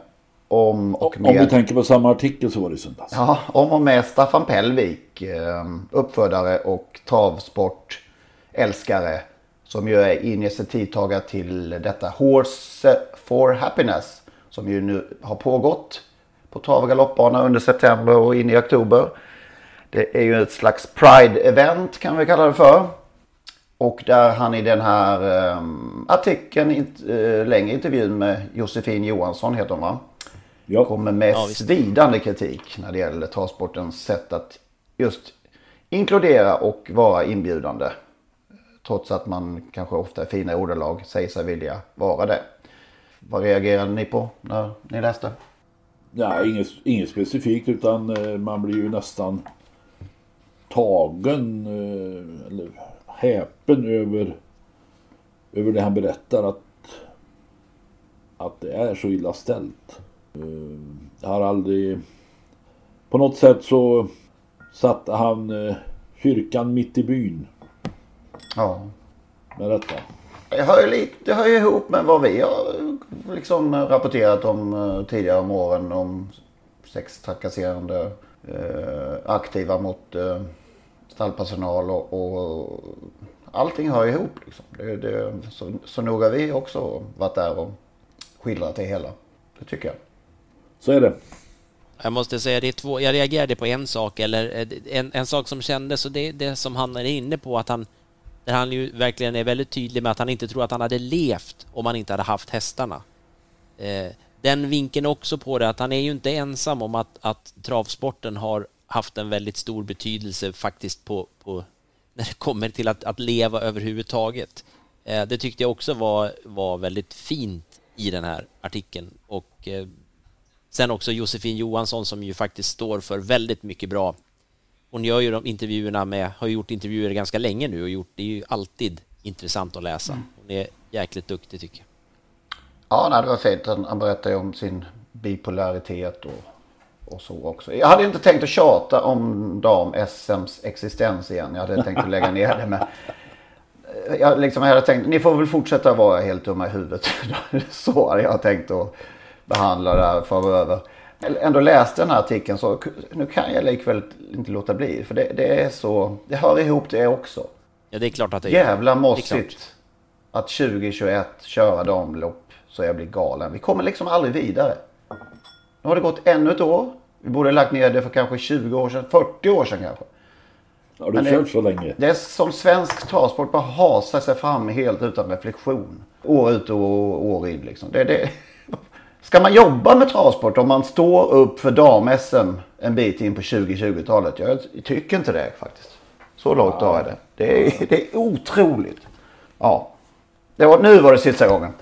om och med... Om vi tänker på samma artikel så var det i söndags. Ja, om och med Staffan Pellvik, eh, uppfödare och travsportälskare. Som ju är initiativtagare till detta Horse for Happiness. Som ju nu har pågått på trav och galoppbana under september och in i oktober. Det är ju ett slags Pride-event kan vi kalla det för. Och där han i den här eh, artikeln, eh, längre intervjun med Josefin Johansson heter hon va? Ja. kommer med ja, svidande kritik när det gäller travsportens sätt att just inkludera och vara inbjudande. Trots att man kanske ofta i fina ordalag säger sig vilja vara det. Vad reagerade ni på när ni läste? Nej, inget, inget specifikt utan eh, man blir ju nästan tagen eh, eller häpen över, över det han berättar att, att det är så illa ställt. Jag har aldrig... På något sätt så satte han eh, kyrkan mitt i byn. Ja. Med detta. Det hör, ju lite, det hör ju ihop med vad vi har liksom rapporterat om eh, tidigare om åren. Om sextrakasserande eh, aktiva mot eh, stallpersonal och, och allting hör ihop. Liksom. Det, det, så, så nog har vi också varit där och skildrat det hela. Det tycker jag. Så är det. Jag måste säga, det är två, jag reagerade på en sak, eller eh, en, en sak som kändes, och det är det som han är inne på, att han, där han ju verkligen är väldigt tydlig med att han inte tror att han hade levt om han inte hade haft hästarna. Eh, den vinkeln också på det, att han är ju inte ensam om att, att travsporten har haft en väldigt stor betydelse faktiskt på, på när det kommer till att, att leva överhuvudtaget. Eh, det tyckte jag också var, var väldigt fint i den här artikeln och eh, Sen också Josefin Johansson som ju faktiskt står för väldigt mycket bra. Hon gör ju de intervjuerna med, har gjort intervjuer ganska länge nu och gjort, det är ju alltid intressant att läsa. Mm. Hon är jäkligt duktig tycker jag. Ja, nej, det var fint. Han, han berättar ju om sin bipolaritet och, och så också. Jag hade inte tänkt att tjata om dam-SMs existens igen. Jag hade tänkt att lägga ner det med jag, liksom, jag hade tänkt, ni får väl fortsätta vara helt dumma i huvudet. så hade jag tänkt att behandla det här framöver. Ändå läste den här artikeln så nu kan jag likväl inte låta bli. För det, det är så, det hör ihop det också. Ja det är klart att det är. Jävla mossigt. Att 2021 köra damlopp så jag blir galen. Vi kommer liksom aldrig vidare. Nu har det gått ännu ett år. Vi borde lagt ner det för kanske 20 år sedan, 40 år sedan kanske. Har du Men det- kört så länge? Det är som svensk travsport bara hasar sig fram helt utan reflektion. År ut och år in liksom. Det, det... Ska man jobba med travsport om man står upp för dam-SM en bit in på 2020-talet? Jag tycker inte det faktiskt. Så långt har jag det. Det är, det är otroligt. Ja. Det var, nu var det sista gången.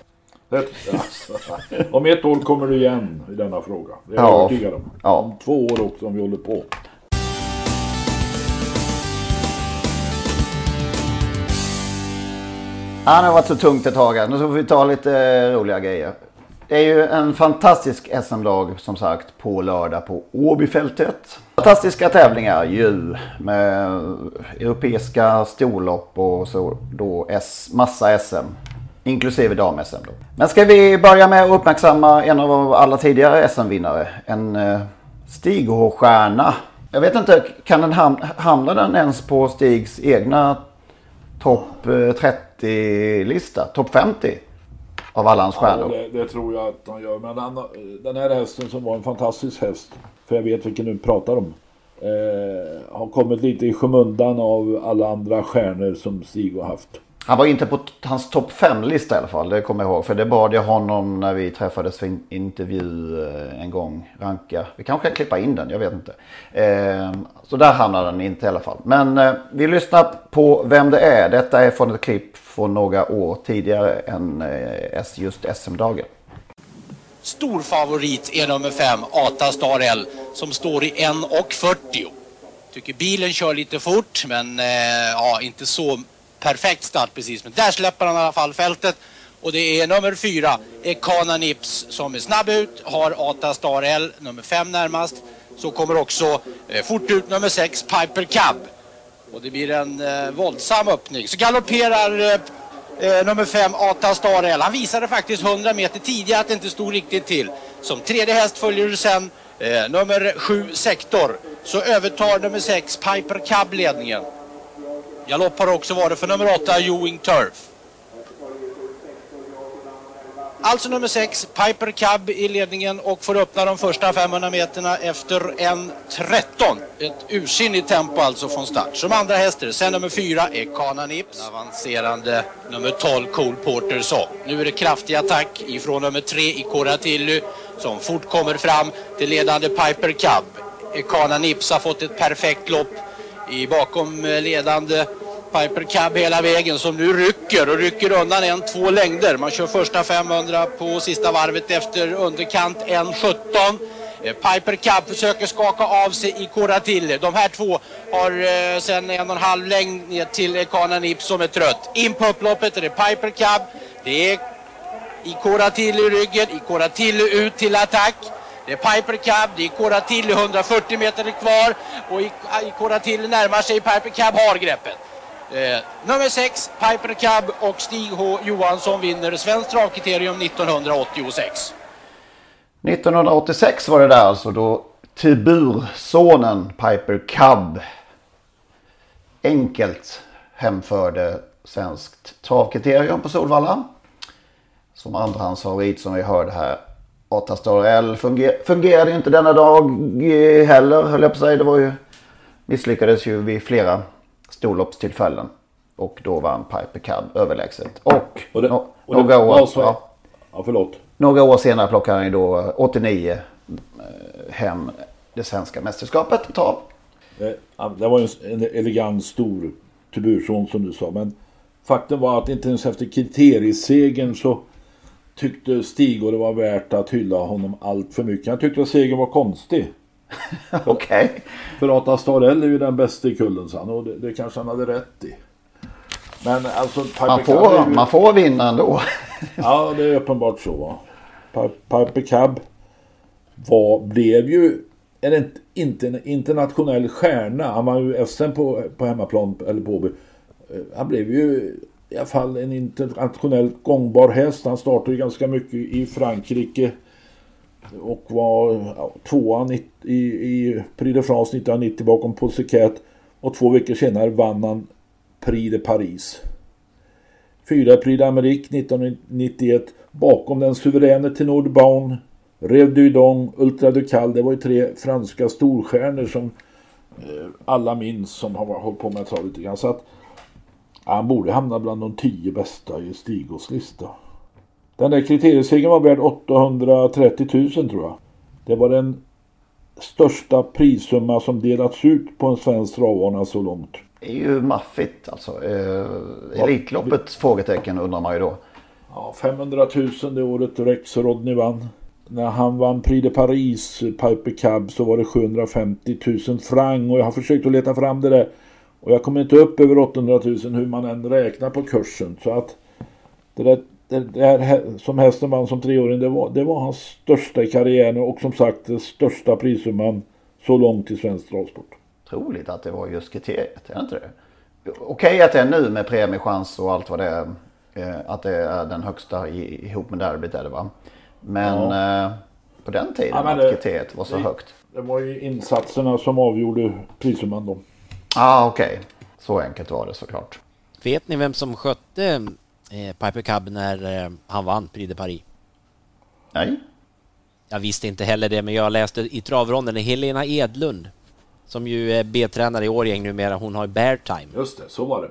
Det, alltså, om ett år kommer du igen i denna fråga. Det är jag Ja. övertygad om. Ja. Om två år också om vi håller på. Han har varit så tungt ett tag här. Nu ska vi ta lite eh, roliga grejer. Det är ju en fantastisk SM-dag som sagt på lördag på Åbyfältet. Fantastiska tävlingar ju med europeiska storlopp och så då S, massa SM. Inklusive dam-SM då. Men ska vi börja med att uppmärksamma en av alla tidigare SM-vinnare. En eh, Stig H-stjärna. Jag vet inte, kan den ham- hamna den ens på Stigs egna topp eh, 30-lista? Topp 50? Av alla hans Ja, stjärnor. det, det tror jag att han gör. Men han, den här hästen som var en fantastisk häst. För jag vet vilken du pratar om. Eh, har kommit lite i skymundan av alla andra stjärnor som Stig har haft. Han var inte på hans topp 5-lista i alla fall. Det kommer jag ihåg. För det bad jag honom när vi träffades för intervju eh, en gång. Ranka. Vi kanske kan klippa in den. Jag vet inte. Eh, så där hamnade den inte i alla fall. Men eh, vi lyssnar på vem det är. Detta är från ett klipp från några år tidigare än eh, just SM-dagen. Stor favorit är nummer fem, Ata Star L, som står i 1.40. Tycker bilen kör lite fort, men eh, ja, inte så perfekt start precis. Men där släpper han i alla fall fältet. Och det är nummer fyra, Ekana Nips, som är snabb ut, har Ata Star L, nummer fem närmast. Så kommer också eh, fort ut nummer sex, Piper Cab. Och det blir en eh, våldsam öppning. Så galopperar eh, eh, nummer fem, Ata Star L. Han visade faktiskt 100 meter tidigare att det inte stod riktigt till. Som tredje häst följer du sen eh, nummer sju, Sektor. Så övertar nummer sex, Piper Cab ledningen. Galopp har också varit för nummer åtta, Ewing Turf. Alltså nummer 6, Piper Cab i ledningen och får öppna de första 500 meterna efter en 13. Ett ursinnigt tempo alltså från start. Som andra hästar, sen nummer 4 är Kana Nips. Avancerande nummer 12, Cole Porter så. Nu är det kraftig attack ifrån nummer 3 Ikora Tilly, som fort kommer fram till ledande Piper Cab. Ekana Nips har fått ett perfekt lopp i bakom eh, ledande Piper Cab hela vägen som nu rycker och rycker undan en, två längder. Man kör första 500 på sista varvet efter underkant 1.17. Eh, Piper Cab försöker skaka av sig i Coratille. De här två har eh, sen en och en halv längd ner till Ekana Ips som är trött. In på upploppet är det Piper Cab. Det är i Coratille i ryggen, i Coratille ut till attack. Det är Piper Cab, det är Coratille 140 meter kvar och i, i närmar sig Piper Cab har greppet. Eh, nummer 6, Piper Cab och Stig H Johansson vinner Svenskt travkriterium 1986. 1986 var det där alltså då Tibursonen Piper Cub enkelt hemförde svenskt travkriterium på Solvalla. Som andrahandsfavorit som vi hörde här. Atastar L funger fungerade inte denna dag eh, heller höll jag på att säga. Det var ju, misslyckades ju vid flera storloppstillfällen. Och då vann Piper Cub överlägset. Och, Och det- no och det- några år. ja, så- ja. Ja, förlåt. Några år senare plockade han ju då 89 eh, hem det svenska mästerskapet trav. Eh, ja, Det var ju en elegant stor tuburson som du sa. Men faktum var att inte ens efter kriteriesegern så tyckte Stig och det var värt att hylla honom allt för mycket. Han tyckte att segern var konstig. Okej. För att Starell är ju den bästa i kullen sa han och det, det kanske han hade rätt i. Men alltså Piper Man får, ju- man får vinna ändå. Ja, det är uppenbart så. Va? Piper Cab var, blev ju en int- inte en internationell stjärna. Han var ju SM på, på hemmaplan, eller på Åby. Eh, Han blev ju i alla fall en internationellt gångbar häst. Han startade ju ganska mycket i Frankrike. Och var ja, i, i, i Prix de France 1990 bakom Pussycat. Och två veckor senare vann han Prix de Paris. Fyra Prix d'Amérique 1991 bakom den suveräne Tenor de Baun, Rev du Dong, Ultra Ducal. Det var ju tre franska storstjärnor som eh, alla minns som har hållit på med trav lite grann. Så att han borde hamna bland de tio bästa i Stigos lista. Den där kriteriesegern var värd 830 000 tror jag. Det var den största prissumma som delats ut på en svensk travbana så långt. Det är ju maffigt alltså. Eh, Elitloppet frågetecken undrar man ju då. Ja, 500 000 det året Rex Rodney vann. När han vann Prix de Paris, Piper Cab, så var det 750 000 franc och jag har försökt att leta fram det där. Och jag kommer inte upp över 800 000 hur man än räknar på kursen. Så att det där, det där som hästen vann som treåring, det var, det var hans största i karriären och som sagt den största prissumman så långt i svensk travsport. Troligt att det var just kriteriet, är det inte det? Okej att det är nu med premiechans och allt vad det är. Eh, att det är den högsta ihop med derbyt är det va? Men ja. eh, på den tiden ja, att kriteriet var så det, högt. Det var ju insatserna som avgjorde prissumman då. Ja ah, okej. Okay. Så enkelt var det såklart. Vet ni vem som skötte eh, Piper Cub när eh, han vann Prix de Paris? Nej. Jag visste inte heller det, men jag läste i travronden Helena Edlund som ju är B-tränare i Årjäng numera. Hon har Bear Time. Just det, så var det.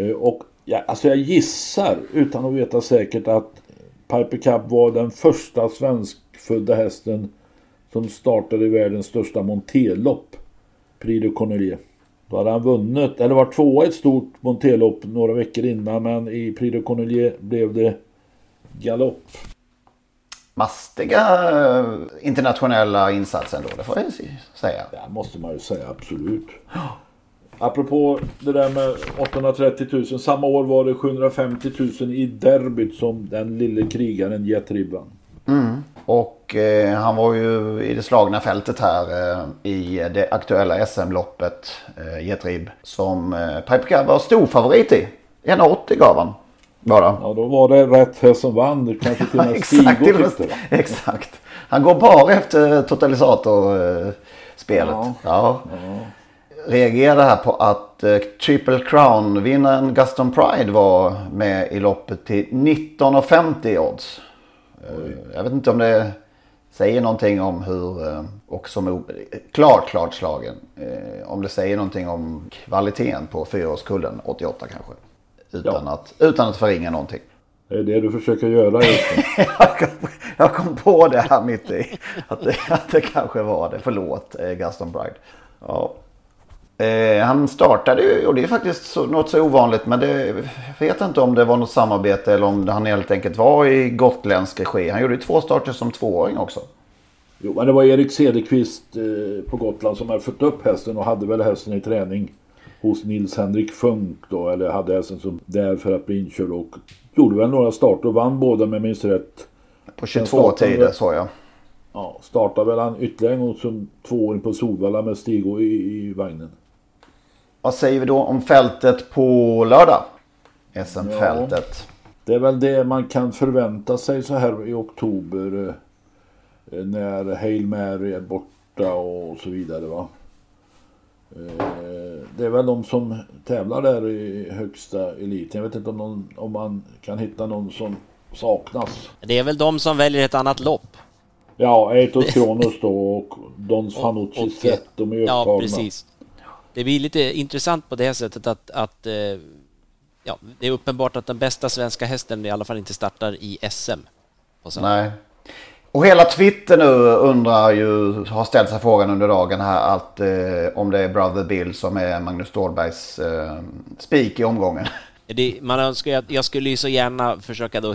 Eh, och ja, alltså jag gissar utan att veta säkert att Piper Cup var den första svenskfödda hästen som startade världens största monterlopp. Prix de Cornelier. Då hade han vunnit, eller var tvåa i ett stort monterlopp några veckor innan men i Prix de Cornelier blev det galopp. Mastiga eh, internationella insatser ändå, det får jag säga. Det måste man ju säga, absolut. Apropå det där med 830 000. Samma år var det 750 000 i derbyt som den lille krigaren Jet Ribban. Mm. Och eh, han var ju i det slagna fältet här eh, i det aktuella SM-loppet, eh, Jet Rib. Som eh, Pipe Cab var stor favorit i. 1,80 gav han. Bara. Ja då var det rätt häst som vann. Kanske till och med Stigo tyckte Exakt. Han går bara efter totalisator-spelet. Ja. ja. ja reagerade här på att eh, Triple Crown-vinnaren Gaston Pride var med i loppet till 19,50 odds. Eh, jag vet inte om det säger någonting om hur, eh, och som klart, klart slagen. Eh, om det säger någonting om kvaliteten på fyraårskullen 88 kanske. Utan, ja. att, utan att förringa någonting. Det är det du försöker göra just nu. jag, kom, jag kom på det här mitt i. Att det, att det kanske var det. Förlåt Gaston Pride. Ja. Eh, han startade ju, och det är faktiskt så, något så ovanligt, men det, jag vet inte om det var något samarbete eller om han helt enkelt var i gotländsk regi. Han gjorde ju två starter som tvååring också. Jo, men det var Erik Cederqvist eh, på Gotland som hade fått upp hästen och hade väl hästen i träning hos Nils Henrik Funk då, eller hade hästen som där för att bli inkörd och gjorde väl några starter och vann båda med minst rätt. På 22 tider sa jag. Ja, startade väl han ytterligare en gång som tvååring på Solvalla med Stigo i, i vagnen. Vad säger vi då om fältet på lördag? SM-fältet. Ja, det är väl det man kan förvänta sig så här i oktober. Eh, när Hail Mary är borta och så vidare va. Eh, det är väl de som tävlar där i högsta eliten. Jag vet inte om, någon, om man kan hitta någon som saknas. Det är väl de som väljer ett annat lopp. Ja, Eitos Kronos då och Don Fanucci Zet, de är upptagna. Ja, precis det blir lite intressant på det sättet att, att eh, ja, det är uppenbart att den bästa svenska hästen i alla fall inte startar i SM. Nej. Och hela Twitter nu undrar ju, har ställt sig frågan under dagen här att eh, om det är Brother Bill som är Magnus Ståhlbergs eh, spik i omgången. Det, man önskar, jag skulle ju så gärna försöka då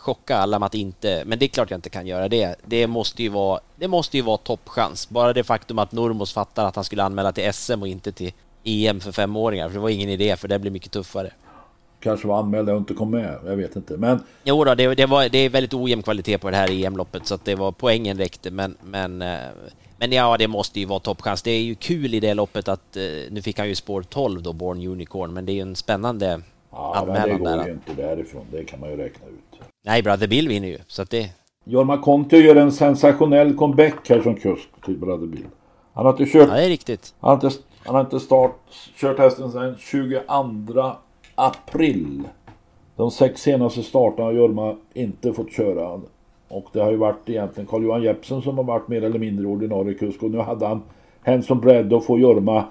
chocka alla med att inte, men det är klart jag inte kan göra det. Det måste ju vara, det måste ju vara toppchans. Bara det faktum att Normos fattar att han skulle anmäla till SM och inte till EM för femåringar, för det var ingen idé, för det blir mycket tuffare. Kanske var anmäld och inte kom med, jag vet inte. Men... Jo då, det, det, var, det är väldigt ojämn kvalitet på det här EM-loppet, så att det var poängen räckte, men, men eh, men ja, det måste ju vara toppchans. Det är ju kul i det loppet att eh, nu fick han ju spår 12 då, Born Unicorn, men det är ju en spännande ja, anmälan där. Ja, men det går ju inte därifrån. Det kan man ju räkna ut. Nej, Brother Bill vinner ju, så att det... Jorma Kontio gör en sensationell comeback här som kusk till Brother Bill. Han har inte kört... Ja, det är riktigt. Han har inte, han har inte start, kört hästen sedan 22 april. De sex senaste starterna har Jorma inte fått köra. Och det har ju varit egentligen Carl-Johan Jeppsen som har varit mer eller mindre ordinarie kusk. Och nu hade han Henson Brad och får Jorma.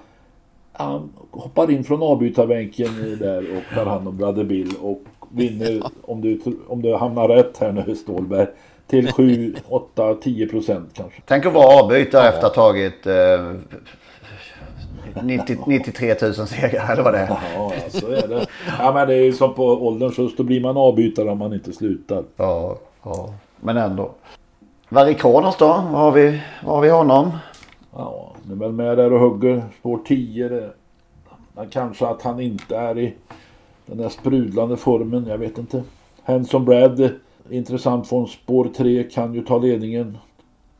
Han hoppar in från avbytarbänken där och tar hand om Brother Bill och vinner om du, om du hamnar rätt här nu Stålberg. Till 7, 8, 10 procent kanske. Tänk att vara avbytare efter att ha tagit eh, 90, 93 000 segrar eller vad det är. Ja, så är det. Ja, men det är ju som på ålderns höst. Då blir man avbytare om man inte slutar. Ja, ja. men ändå. Varikonos då? Vad har vi, vad har vi honom? Ja, det är väl med där och hugger. Spår 10. Det. Men kanske att han inte är i den där sprudlande formen. Jag vet inte. Henson Brad. Intressant från spår 3. Kan ju ta ledningen.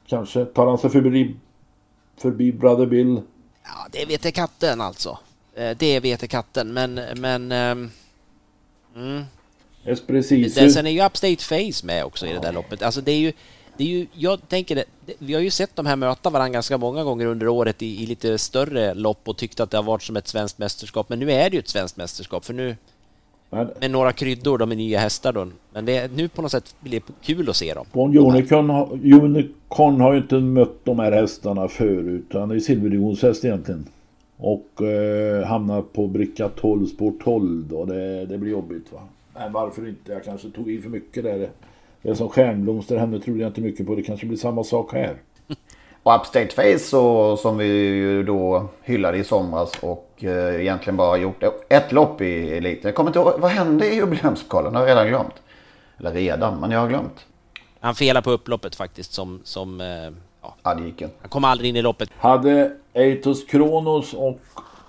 Kanske. Tar han sig förbi, förbi Brother Bill. Ja, det vet katten alltså. Eh, Det vet katten, men... men ehm, mm. Espressisu. Sen är ju Upstate Face med också i det där loppet. Alltså det är ju... Det är ju, jag tänker det- vi har ju sett de här möta varandra ganska många gånger under året i, i lite större lopp och tyckt att det har varit som ett svenskt mästerskap. Men nu är det ju ett svenskt mästerskap för nu Men med några kryddor, de är nya hästar då. Men det, är- nu på något sätt blir det kul att se dem. Bon Unicorn, har- Unicorn har ju inte mött de här hästarna förut. Han är ju silverdivisionshäst egentligen. Och eh, hamnar på bricka 12, spår 12 då. Det, det blir jobbigt va. Men varför inte? Jag kanske tog i för mycket där. Det är som stjärnblomster, henne trodde jag inte mycket på. Det kanske blir samma sak här. Och Upstate Face så, som vi ju då hyllade i somras och eh, egentligen bara gjort ett lopp i eliten. Jag kommer inte ihåg, vad hände i jubileumspokalen? Jag har redan glömt. Eller redan, men jag har glömt. Han felar på upploppet faktiskt som... som eh, ja, Ja, det gick inte. han kom aldrig in i loppet. Hade Eitos Kronos och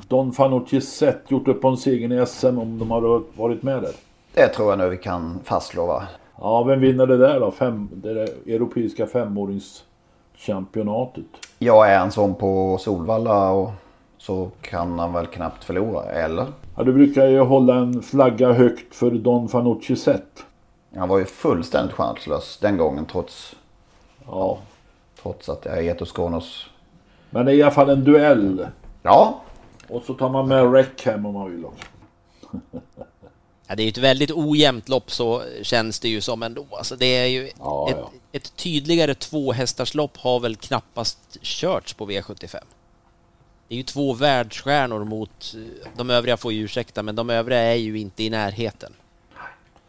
Don Fanucci sett gjort upp om segern i SM om de hade varit med där? Det tror jag nu vi kan fastslå va? Ja, vem vinner det där då? Fem, det där europeiska femåringschampionatet. Jag är en sån på Solvalla och så kan han väl knappt förlora, eller? Ja, du brukar ju hålla en flagga högt för Don Fanucci sett. Han var ju fullständigt chanslös den gången trots, Ja. trots att jag är Etos Kronos. Men det är i alla fall en duell. Ja, Och så tar man med Reckham om man vill också. Ja, det är ju ett väldigt ojämnt lopp så känns det ju som ändå. Alltså det är ju Ja, ett, ja. ett tydligare tvåhästarslopp har väl knappast körts på V75. Det är ju två världsstjärnor mot, de övriga får ju ursäkta, men de övriga är ju inte i närheten.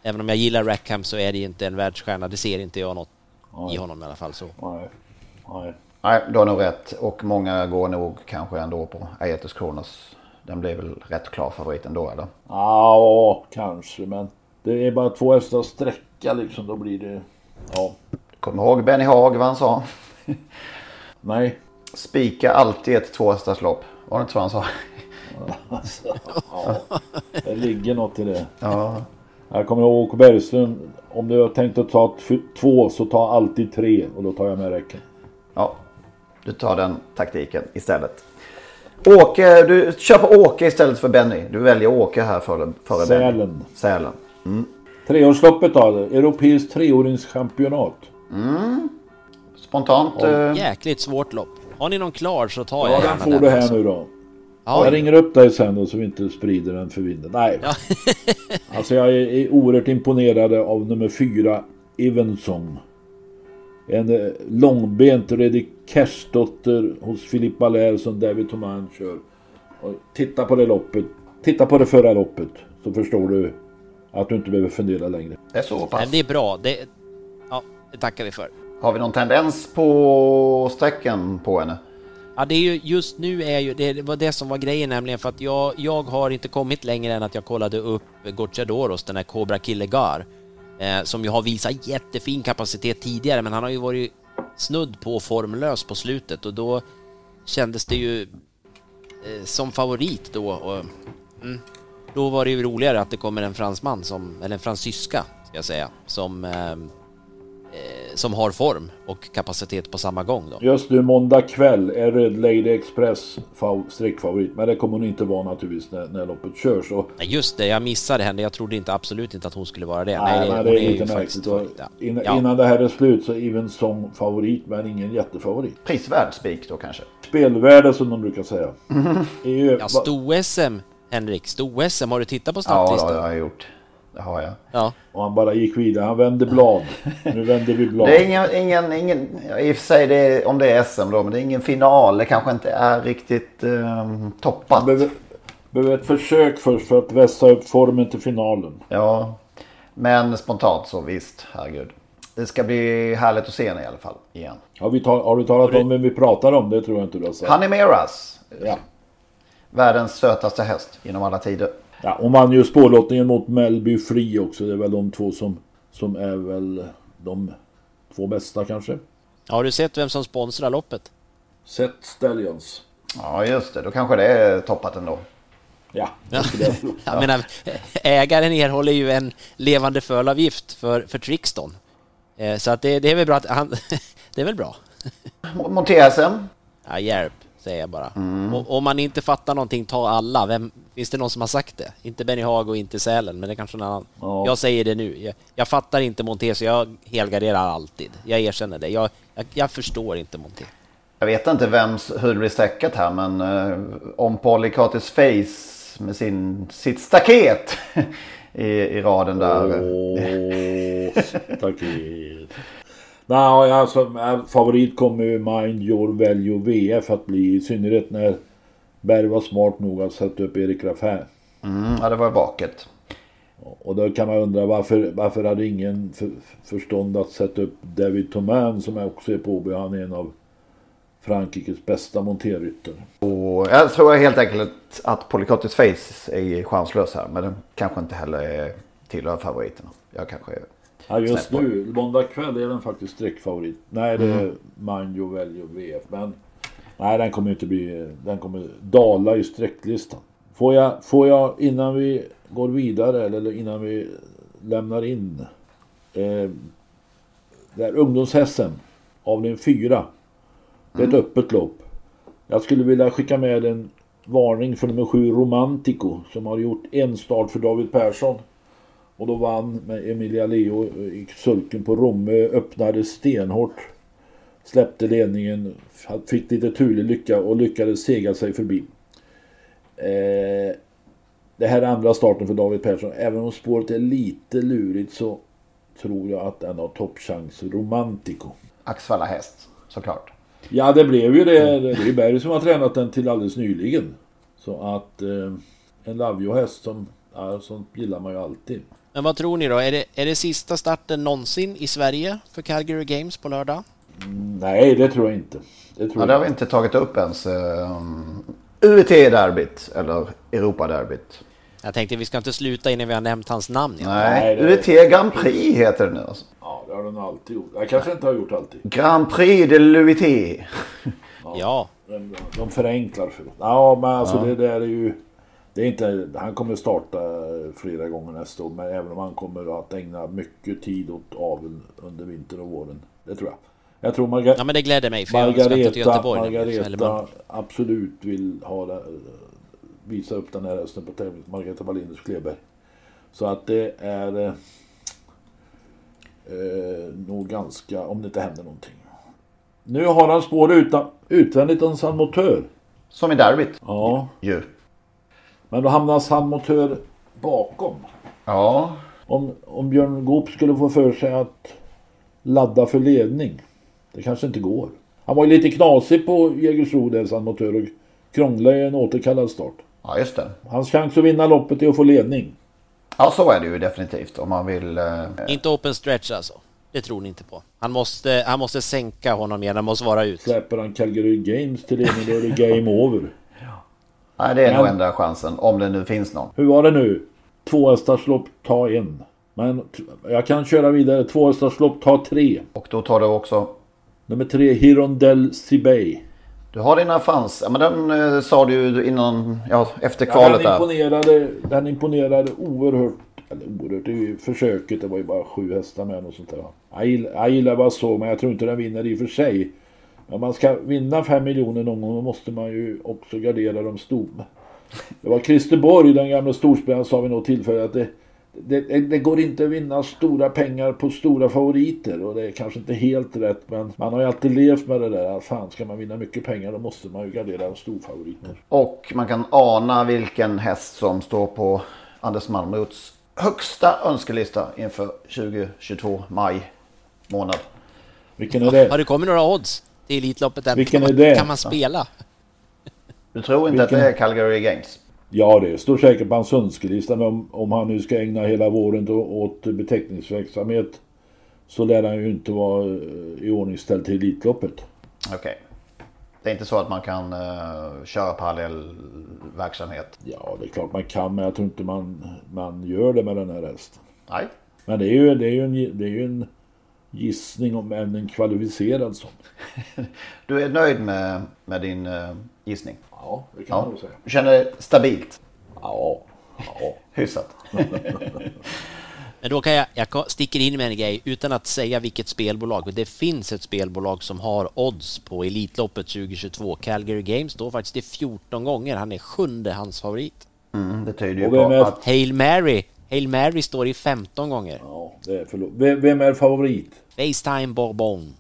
Även om jag gillar Rackham så är det inte en världsstjärna, det ser inte jag något i honom i alla fall så. Nej. Nej. nej, du har nog rätt. Och många går nog kanske ändå på Aetos Kronos. Den blir väl rätt klar favorit ändå, eller? Ja, kanske. Men det är bara två hästar att sträcka liksom. Då blir det... Ja. Du ihåg Benny Haag vad han sa? Nej. Spika alltid ett tvåhästarslopp. Var det inte så han sa? Alltså, ja. Det ligger något i det. Ja. Jag kommer ihåg Åke Bergström. Om du har tänkt att ta två så ta alltid tre. Och då tar jag med räcken. Ja, du tar den taktiken istället. Åke, du kör på Åke istället för Benny. Du väljer Åke här före, före Benny. Sälen. Sälen. Mm. Treårsloppet då? Europeiskt treåringschampionat. Mm. Spontant. Ja, eh, jäkligt svårt lopp. Har ni någon klar så tar Ja, jag den får du här nu då. Ja. Jag ringer upp dig sen då så vi inte sprider den för vinden. Nej. alltså jag är, oerhört imponerad av nummer fyra, Evensson. En eh, långbent Redi Kersdotter hos Filippa Lär som David Thoman kör. Och titta på det loppet. Titta på det förra loppet. Så förstår du att du inte behöver fundera längre. Det är så Men pass. det är bra. Det, ja, det tackar vi för. Har vi någon tendens på strecken på henne? Ja, det är ju just nu är ju det var det som var grejen nämligen för att jag, jag har inte kommit längre än att jag kollade upp Gocciadoros, den här Cobra Killegar, eh, som ju har visat jättefin kapacitet tidigare, men han har ju varit snudd på formlös på slutet och då kändes det ju eh, som favorit då. Och, mm, då var det ju roligare att det kommer en fransman som, eller en fransyska ska jag säga, som eh, som har form och kapacitet på samma gång då. Just nu måndag kväll är Red Lady Express fav- streckfavorit. Men det kommer hon inte vara naturligtvis när, när loppet körs. Och Nej, just det, jag missade henne. Jag trodde inte absolut inte att hon skulle vara det. Nej, nej, hon det är ju lite faktiskt märkligt. Ja. Innan, Ja. innan det här är slut så är Even Song favorit men ingen jättefavorit. Prisvärd spik då kanske? Spelvärde som de brukar säga. Är ju- Ja, sto-SM, Henrik. Sto-SM, har du tittat på Ja, det har jag gjort. Det har jag. Ja. Och han bara gick vidare. Han vände blad. Nu vänder vi blad. Det är ingen, ingen, ingen i och för sig det är, om det är SM då, men det är ingen final. Det kanske inte är riktigt eh, toppat. Behöver, behöver ett försök först för att vässa upp formen till finalen. Ja, men spontant så visst, herregud. Det ska bli härligt att se henne i alla fall igen. Har, vi ta, har du talat om vem vi pratar om? Det tror jag inte du har sagt. Honey Meras. Ja. Världens sötaste häst genom alla tider. Ja, hon vann ju spårlottningen mot Melby Free också. Det är väl de två som, som är väl de två bästa kanske. Har du sett vem som sponsrar loppet? Seth Stallions. Ja, just det. Då kanske det är toppat ändå. Ja, Ja. Jag menar, ägaren erhåller ju en levande fölavgift för, för Trixton. Eh, Så att det, det är väl bra att han... Det är väl bra. Monté-SM. Ja, hjälp, säger jag bara. Mm. Och, om man inte fattar någonting, ta alla. Vem, finns det någon som har sagt det? Inte Benny Haag och inte Sälen, men det är kanske någon annan. Ja. Jag säger det nu. Jag, jag fattar inte Monté, så jag helgarderar alltid. Jag erkänner det. Jag, jag, jag förstår inte Monté. Jag vet inte vems, hur det blir sträckat här men eh, om Polycartis Face med sin, sitt staket i, i raden där. Åh, staket. Nej, alltså äh, favorit kommer ju Mind Your Value VF att bli. I synnerhet när Berg var smart nog att sätta upp Erik Raffin. Mm, ja, det var vaket. Och då kan man undra varför, varför hade ingen för, förstånd att sätta upp David Thoman som också är på. Han är en av Frankrikes bästa monterryttare. Och jag tror helt enkelt att Polycartis Face är chanslös här. Men den kanske inte heller är tillhör favoriterna. Jag kanske är Ja just nu, måndag kväll är den faktiskt streckfavorit. Nej det är Mm. Mind Your Value VF. Men nej den kommer inte bli, den kommer dala i sträcklistan. Får jag, får jag innan vi går vidare eller innan vi lämnar in. Eh, där ungdomshästen avdelning 4. Det är ett öppet lopp. Jag skulle vilja skicka med en varning för nummer 7 Romantico som har gjort en start för David Persson. Och då vann med Emilia Leo i sulken på Romme, öppnade stenhårt. Släppte ledningen, fick lite turlig lycka och lyckades sega sig förbi. Eh, det här är andra starten för David Persson. Även om spåret är lite lurigt så tror jag att den har toppchans. Romantico. Axvalla häst såklart. Ja det blev ju det. Det är Berg som har tränat den till alldeles nyligen. Så att eh, en Lavio-häst som, ja, sånt gillar man ju alltid. Men vad tror ni då? Är det, är det sista starten någonsin i Sverige för Calgary Games på lördag? Nej det tror jag inte. Det tror Ja, det har vi inte tagit upp ens. Um, UET-derbyt eller Europa-derbyt. Jag tänkte vi ska inte sluta innan vi har nämnt hans namn. Ja. Nej, det- UET Grand Prix heter det nu alltså. Ja det har den alltid gjort. Jag kanske inte har gjort alltid. Grand Prix de l'UET. Ja. De, de förenklar för Ja men alltså Ja. det där är ju det är inte, han kommer starta flera gånger nästa år men även om han kommer att ägna mycket tid åt aveln under vintern och våren. Det tror jag. Jag tror Marga- Ja, men det gläder mig, för jag ska till Göteborg nämligen, Margareta Mölndal. absolut vill ha det, visa upp den här hästen på tävling. Margareta Wallinius Kleberg. Så att det är eh, eh, nog ganska, om det inte händer någonting. Nu har han spår utan, utvändigt en San Motör. Som i derbyt. Ja. Ju. Men då hamnar San Motör bakom. Ja. Om, om Björn Goop skulle få för sig att ladda för ledning. Det kanske inte går. Han var ju lite knasig på Jägersro där San Motör och krånglade i en återkallad start. Ja, just det. Hans chans att vinna loppet är att få ledning. Ja, så är det ju definitivt om man vill... Eh, Inte open stretch alltså. Det tror ni inte på. Han måste, han måste sänka honom mer, han måste vara ut. Släpper han Calgary Games till ledning då är det game over. Nej, det är nog Men- enda chansen. Om det nu finns någon. Hur var det nu? Två hästarslopp, ta en. Men jag kan köra vidare. Två hästarslopp, ta tre. Och då tar du också... Nummer tre, Hirondell Sibey. Du har dina fans. Ja, men den eh, sa du ju innan... Ja, efter Ja, kvalet den, där. imponerade, den imponerade oerhört. Eller oerhört, det är ju försöket. Det var ju bara sju hästar med och sånt där. Jag gillar, jag gillar vad så, men jag tror inte den vinner i och för sig. Om man ska vinna fem miljoner någon gång då måste man ju också gardera de stora. Det var Christer Borg, den gamla storspelaren, sa vid något tillfälle att det, det, det går inte att vinna stora pengar på stora favoriter och det är kanske inte helt rätt men man har ju alltid levt med det där att fan ska man vinna mycket pengar då måste man ju gardera de storfavoriter. Och man kan ana vilken häst som står på Anders Malmroths högsta önskelista inför 2022 maj månad. Vilken är det? Har det kommit några odds till Elitloppet än? Vilken kan är man, det? Kan man spela? Du tror inte Vilken- att det är Calgary Games? Ja, det står säkert på hans önskelista. Men om, om han nu ska ägna hela våren då, åt beteckningsverksamhet så lär han ju inte vara eh, iordningställd till Elitloppet. Okej. Det är inte så att man kan uh, köra parallell verksamhet? Ja, det är klart man kan, men jag tror inte man, man gör det med den här hästen. Nej. Men det är ju, det är ju, en, det är ju en gissning om än en kvalificerad sån. Du är nöjd med, med din uh, gissning? Ja, det kan man nog säga. Du känner dig stabilt? Ja. ja. Hyfsat. Men då kan jag, jag sticker in med en grej utan att säga vilket spelbolag. Men det finns ett spelbolag som har odds på Elitloppet 2022. Calgary Games står faktiskt i 14 gånger. Han är sjunde hans favorit. Mm, det tyder ju på är- att... Hail Mary. Hail Mary står i 15 gånger. Ja, det är förlåt. Vem, vem är favorit? Facetime Bourbon.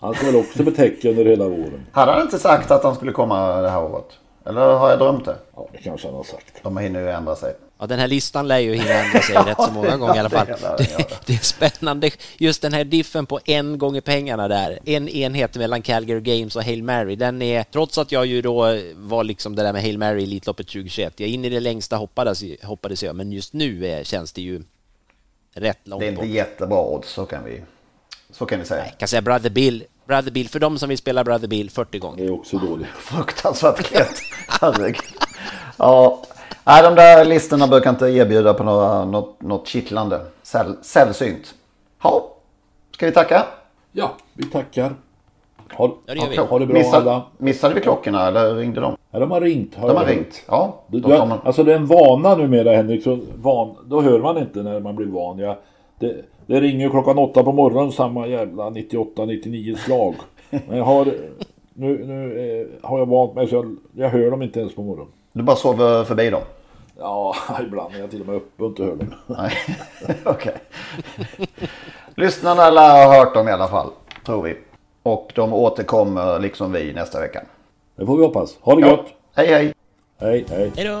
Han ska väl också betäcka under hela våren. Hade han inte sagt att han skulle komma det här året? Eller har jag drömt det? Ja, det kanske han har sagt. De hinner ju ändra sig. Ja, den här listan lär ju hinna ändra sig rätt så många gånger i alla fall. det. Det, är spännande, just den här diffen på en gånger pengarna där. En enhet mellan Calgary Games och Hail Mary. Den är, trots att jag ju då var liksom det där med Hail Mary i Elitloppet 2021. Jag in i det längsta hoppades, hoppades jag, men just nu är, känns det ju rätt långt Det är inte bort. jättebra odds, så kan vi, så kan vi säga. Jag kan säga Brother Bill, Brother Bill, för de som vill spela Brother Bill 40 gånger. Det är också dåligt. Fruktansvärt klett. Herregud. Ja, nej, de där listorna brukar inte erbjuda på några, något, något kittlande. Säll, sällsynt. Ja, ska vi tacka? Ja, vi tackar. Ha, Ja, det gör vi. ha det bra Missade, alla. missade vi klockorna eller ringde de? Ja, de har ringt. De har jag ringt. Ja, Du, då du, kommer- alltså det är en vana numera Henrik. Så van, då hör man inte när man blir van. Jag, det, det ringer klockan åtta på morgonen samma jävla 98-99 slag. Men jag har, nu, nu eh, har jag vant mig så jag, jag hör dem inte ens på morgonen. Du bara sover förbi dem? Ja, ibland är jag till och med uppe och inte hör dem. Nej, okej. Lyssnarna lär ha hört dem i alla fall, tror vi. Och de återkommer liksom vi nästa vecka. Det får vi hoppas. Ha det Ja. gott! Hej hej! Hej, hej! Hej då!